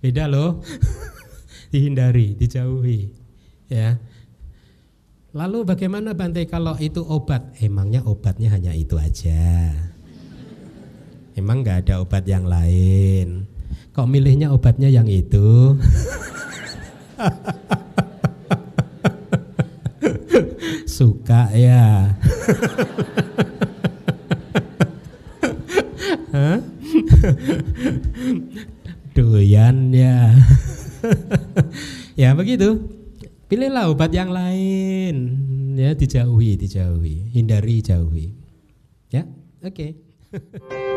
Beda loh. Dihindari, dijauhi. Ya. Lalu bagaimana Bante kalau itu obat? Emangnya obatnya hanya itu aja. Emang nggak ada obat yang lain. Kok milihnya obatnya yang itu? Suka ya. Doyan ya. ya begitu. Pilihlah obat yang lain. Ya dijauhi, dijauhi, hindari, jauhi. Ya, oke.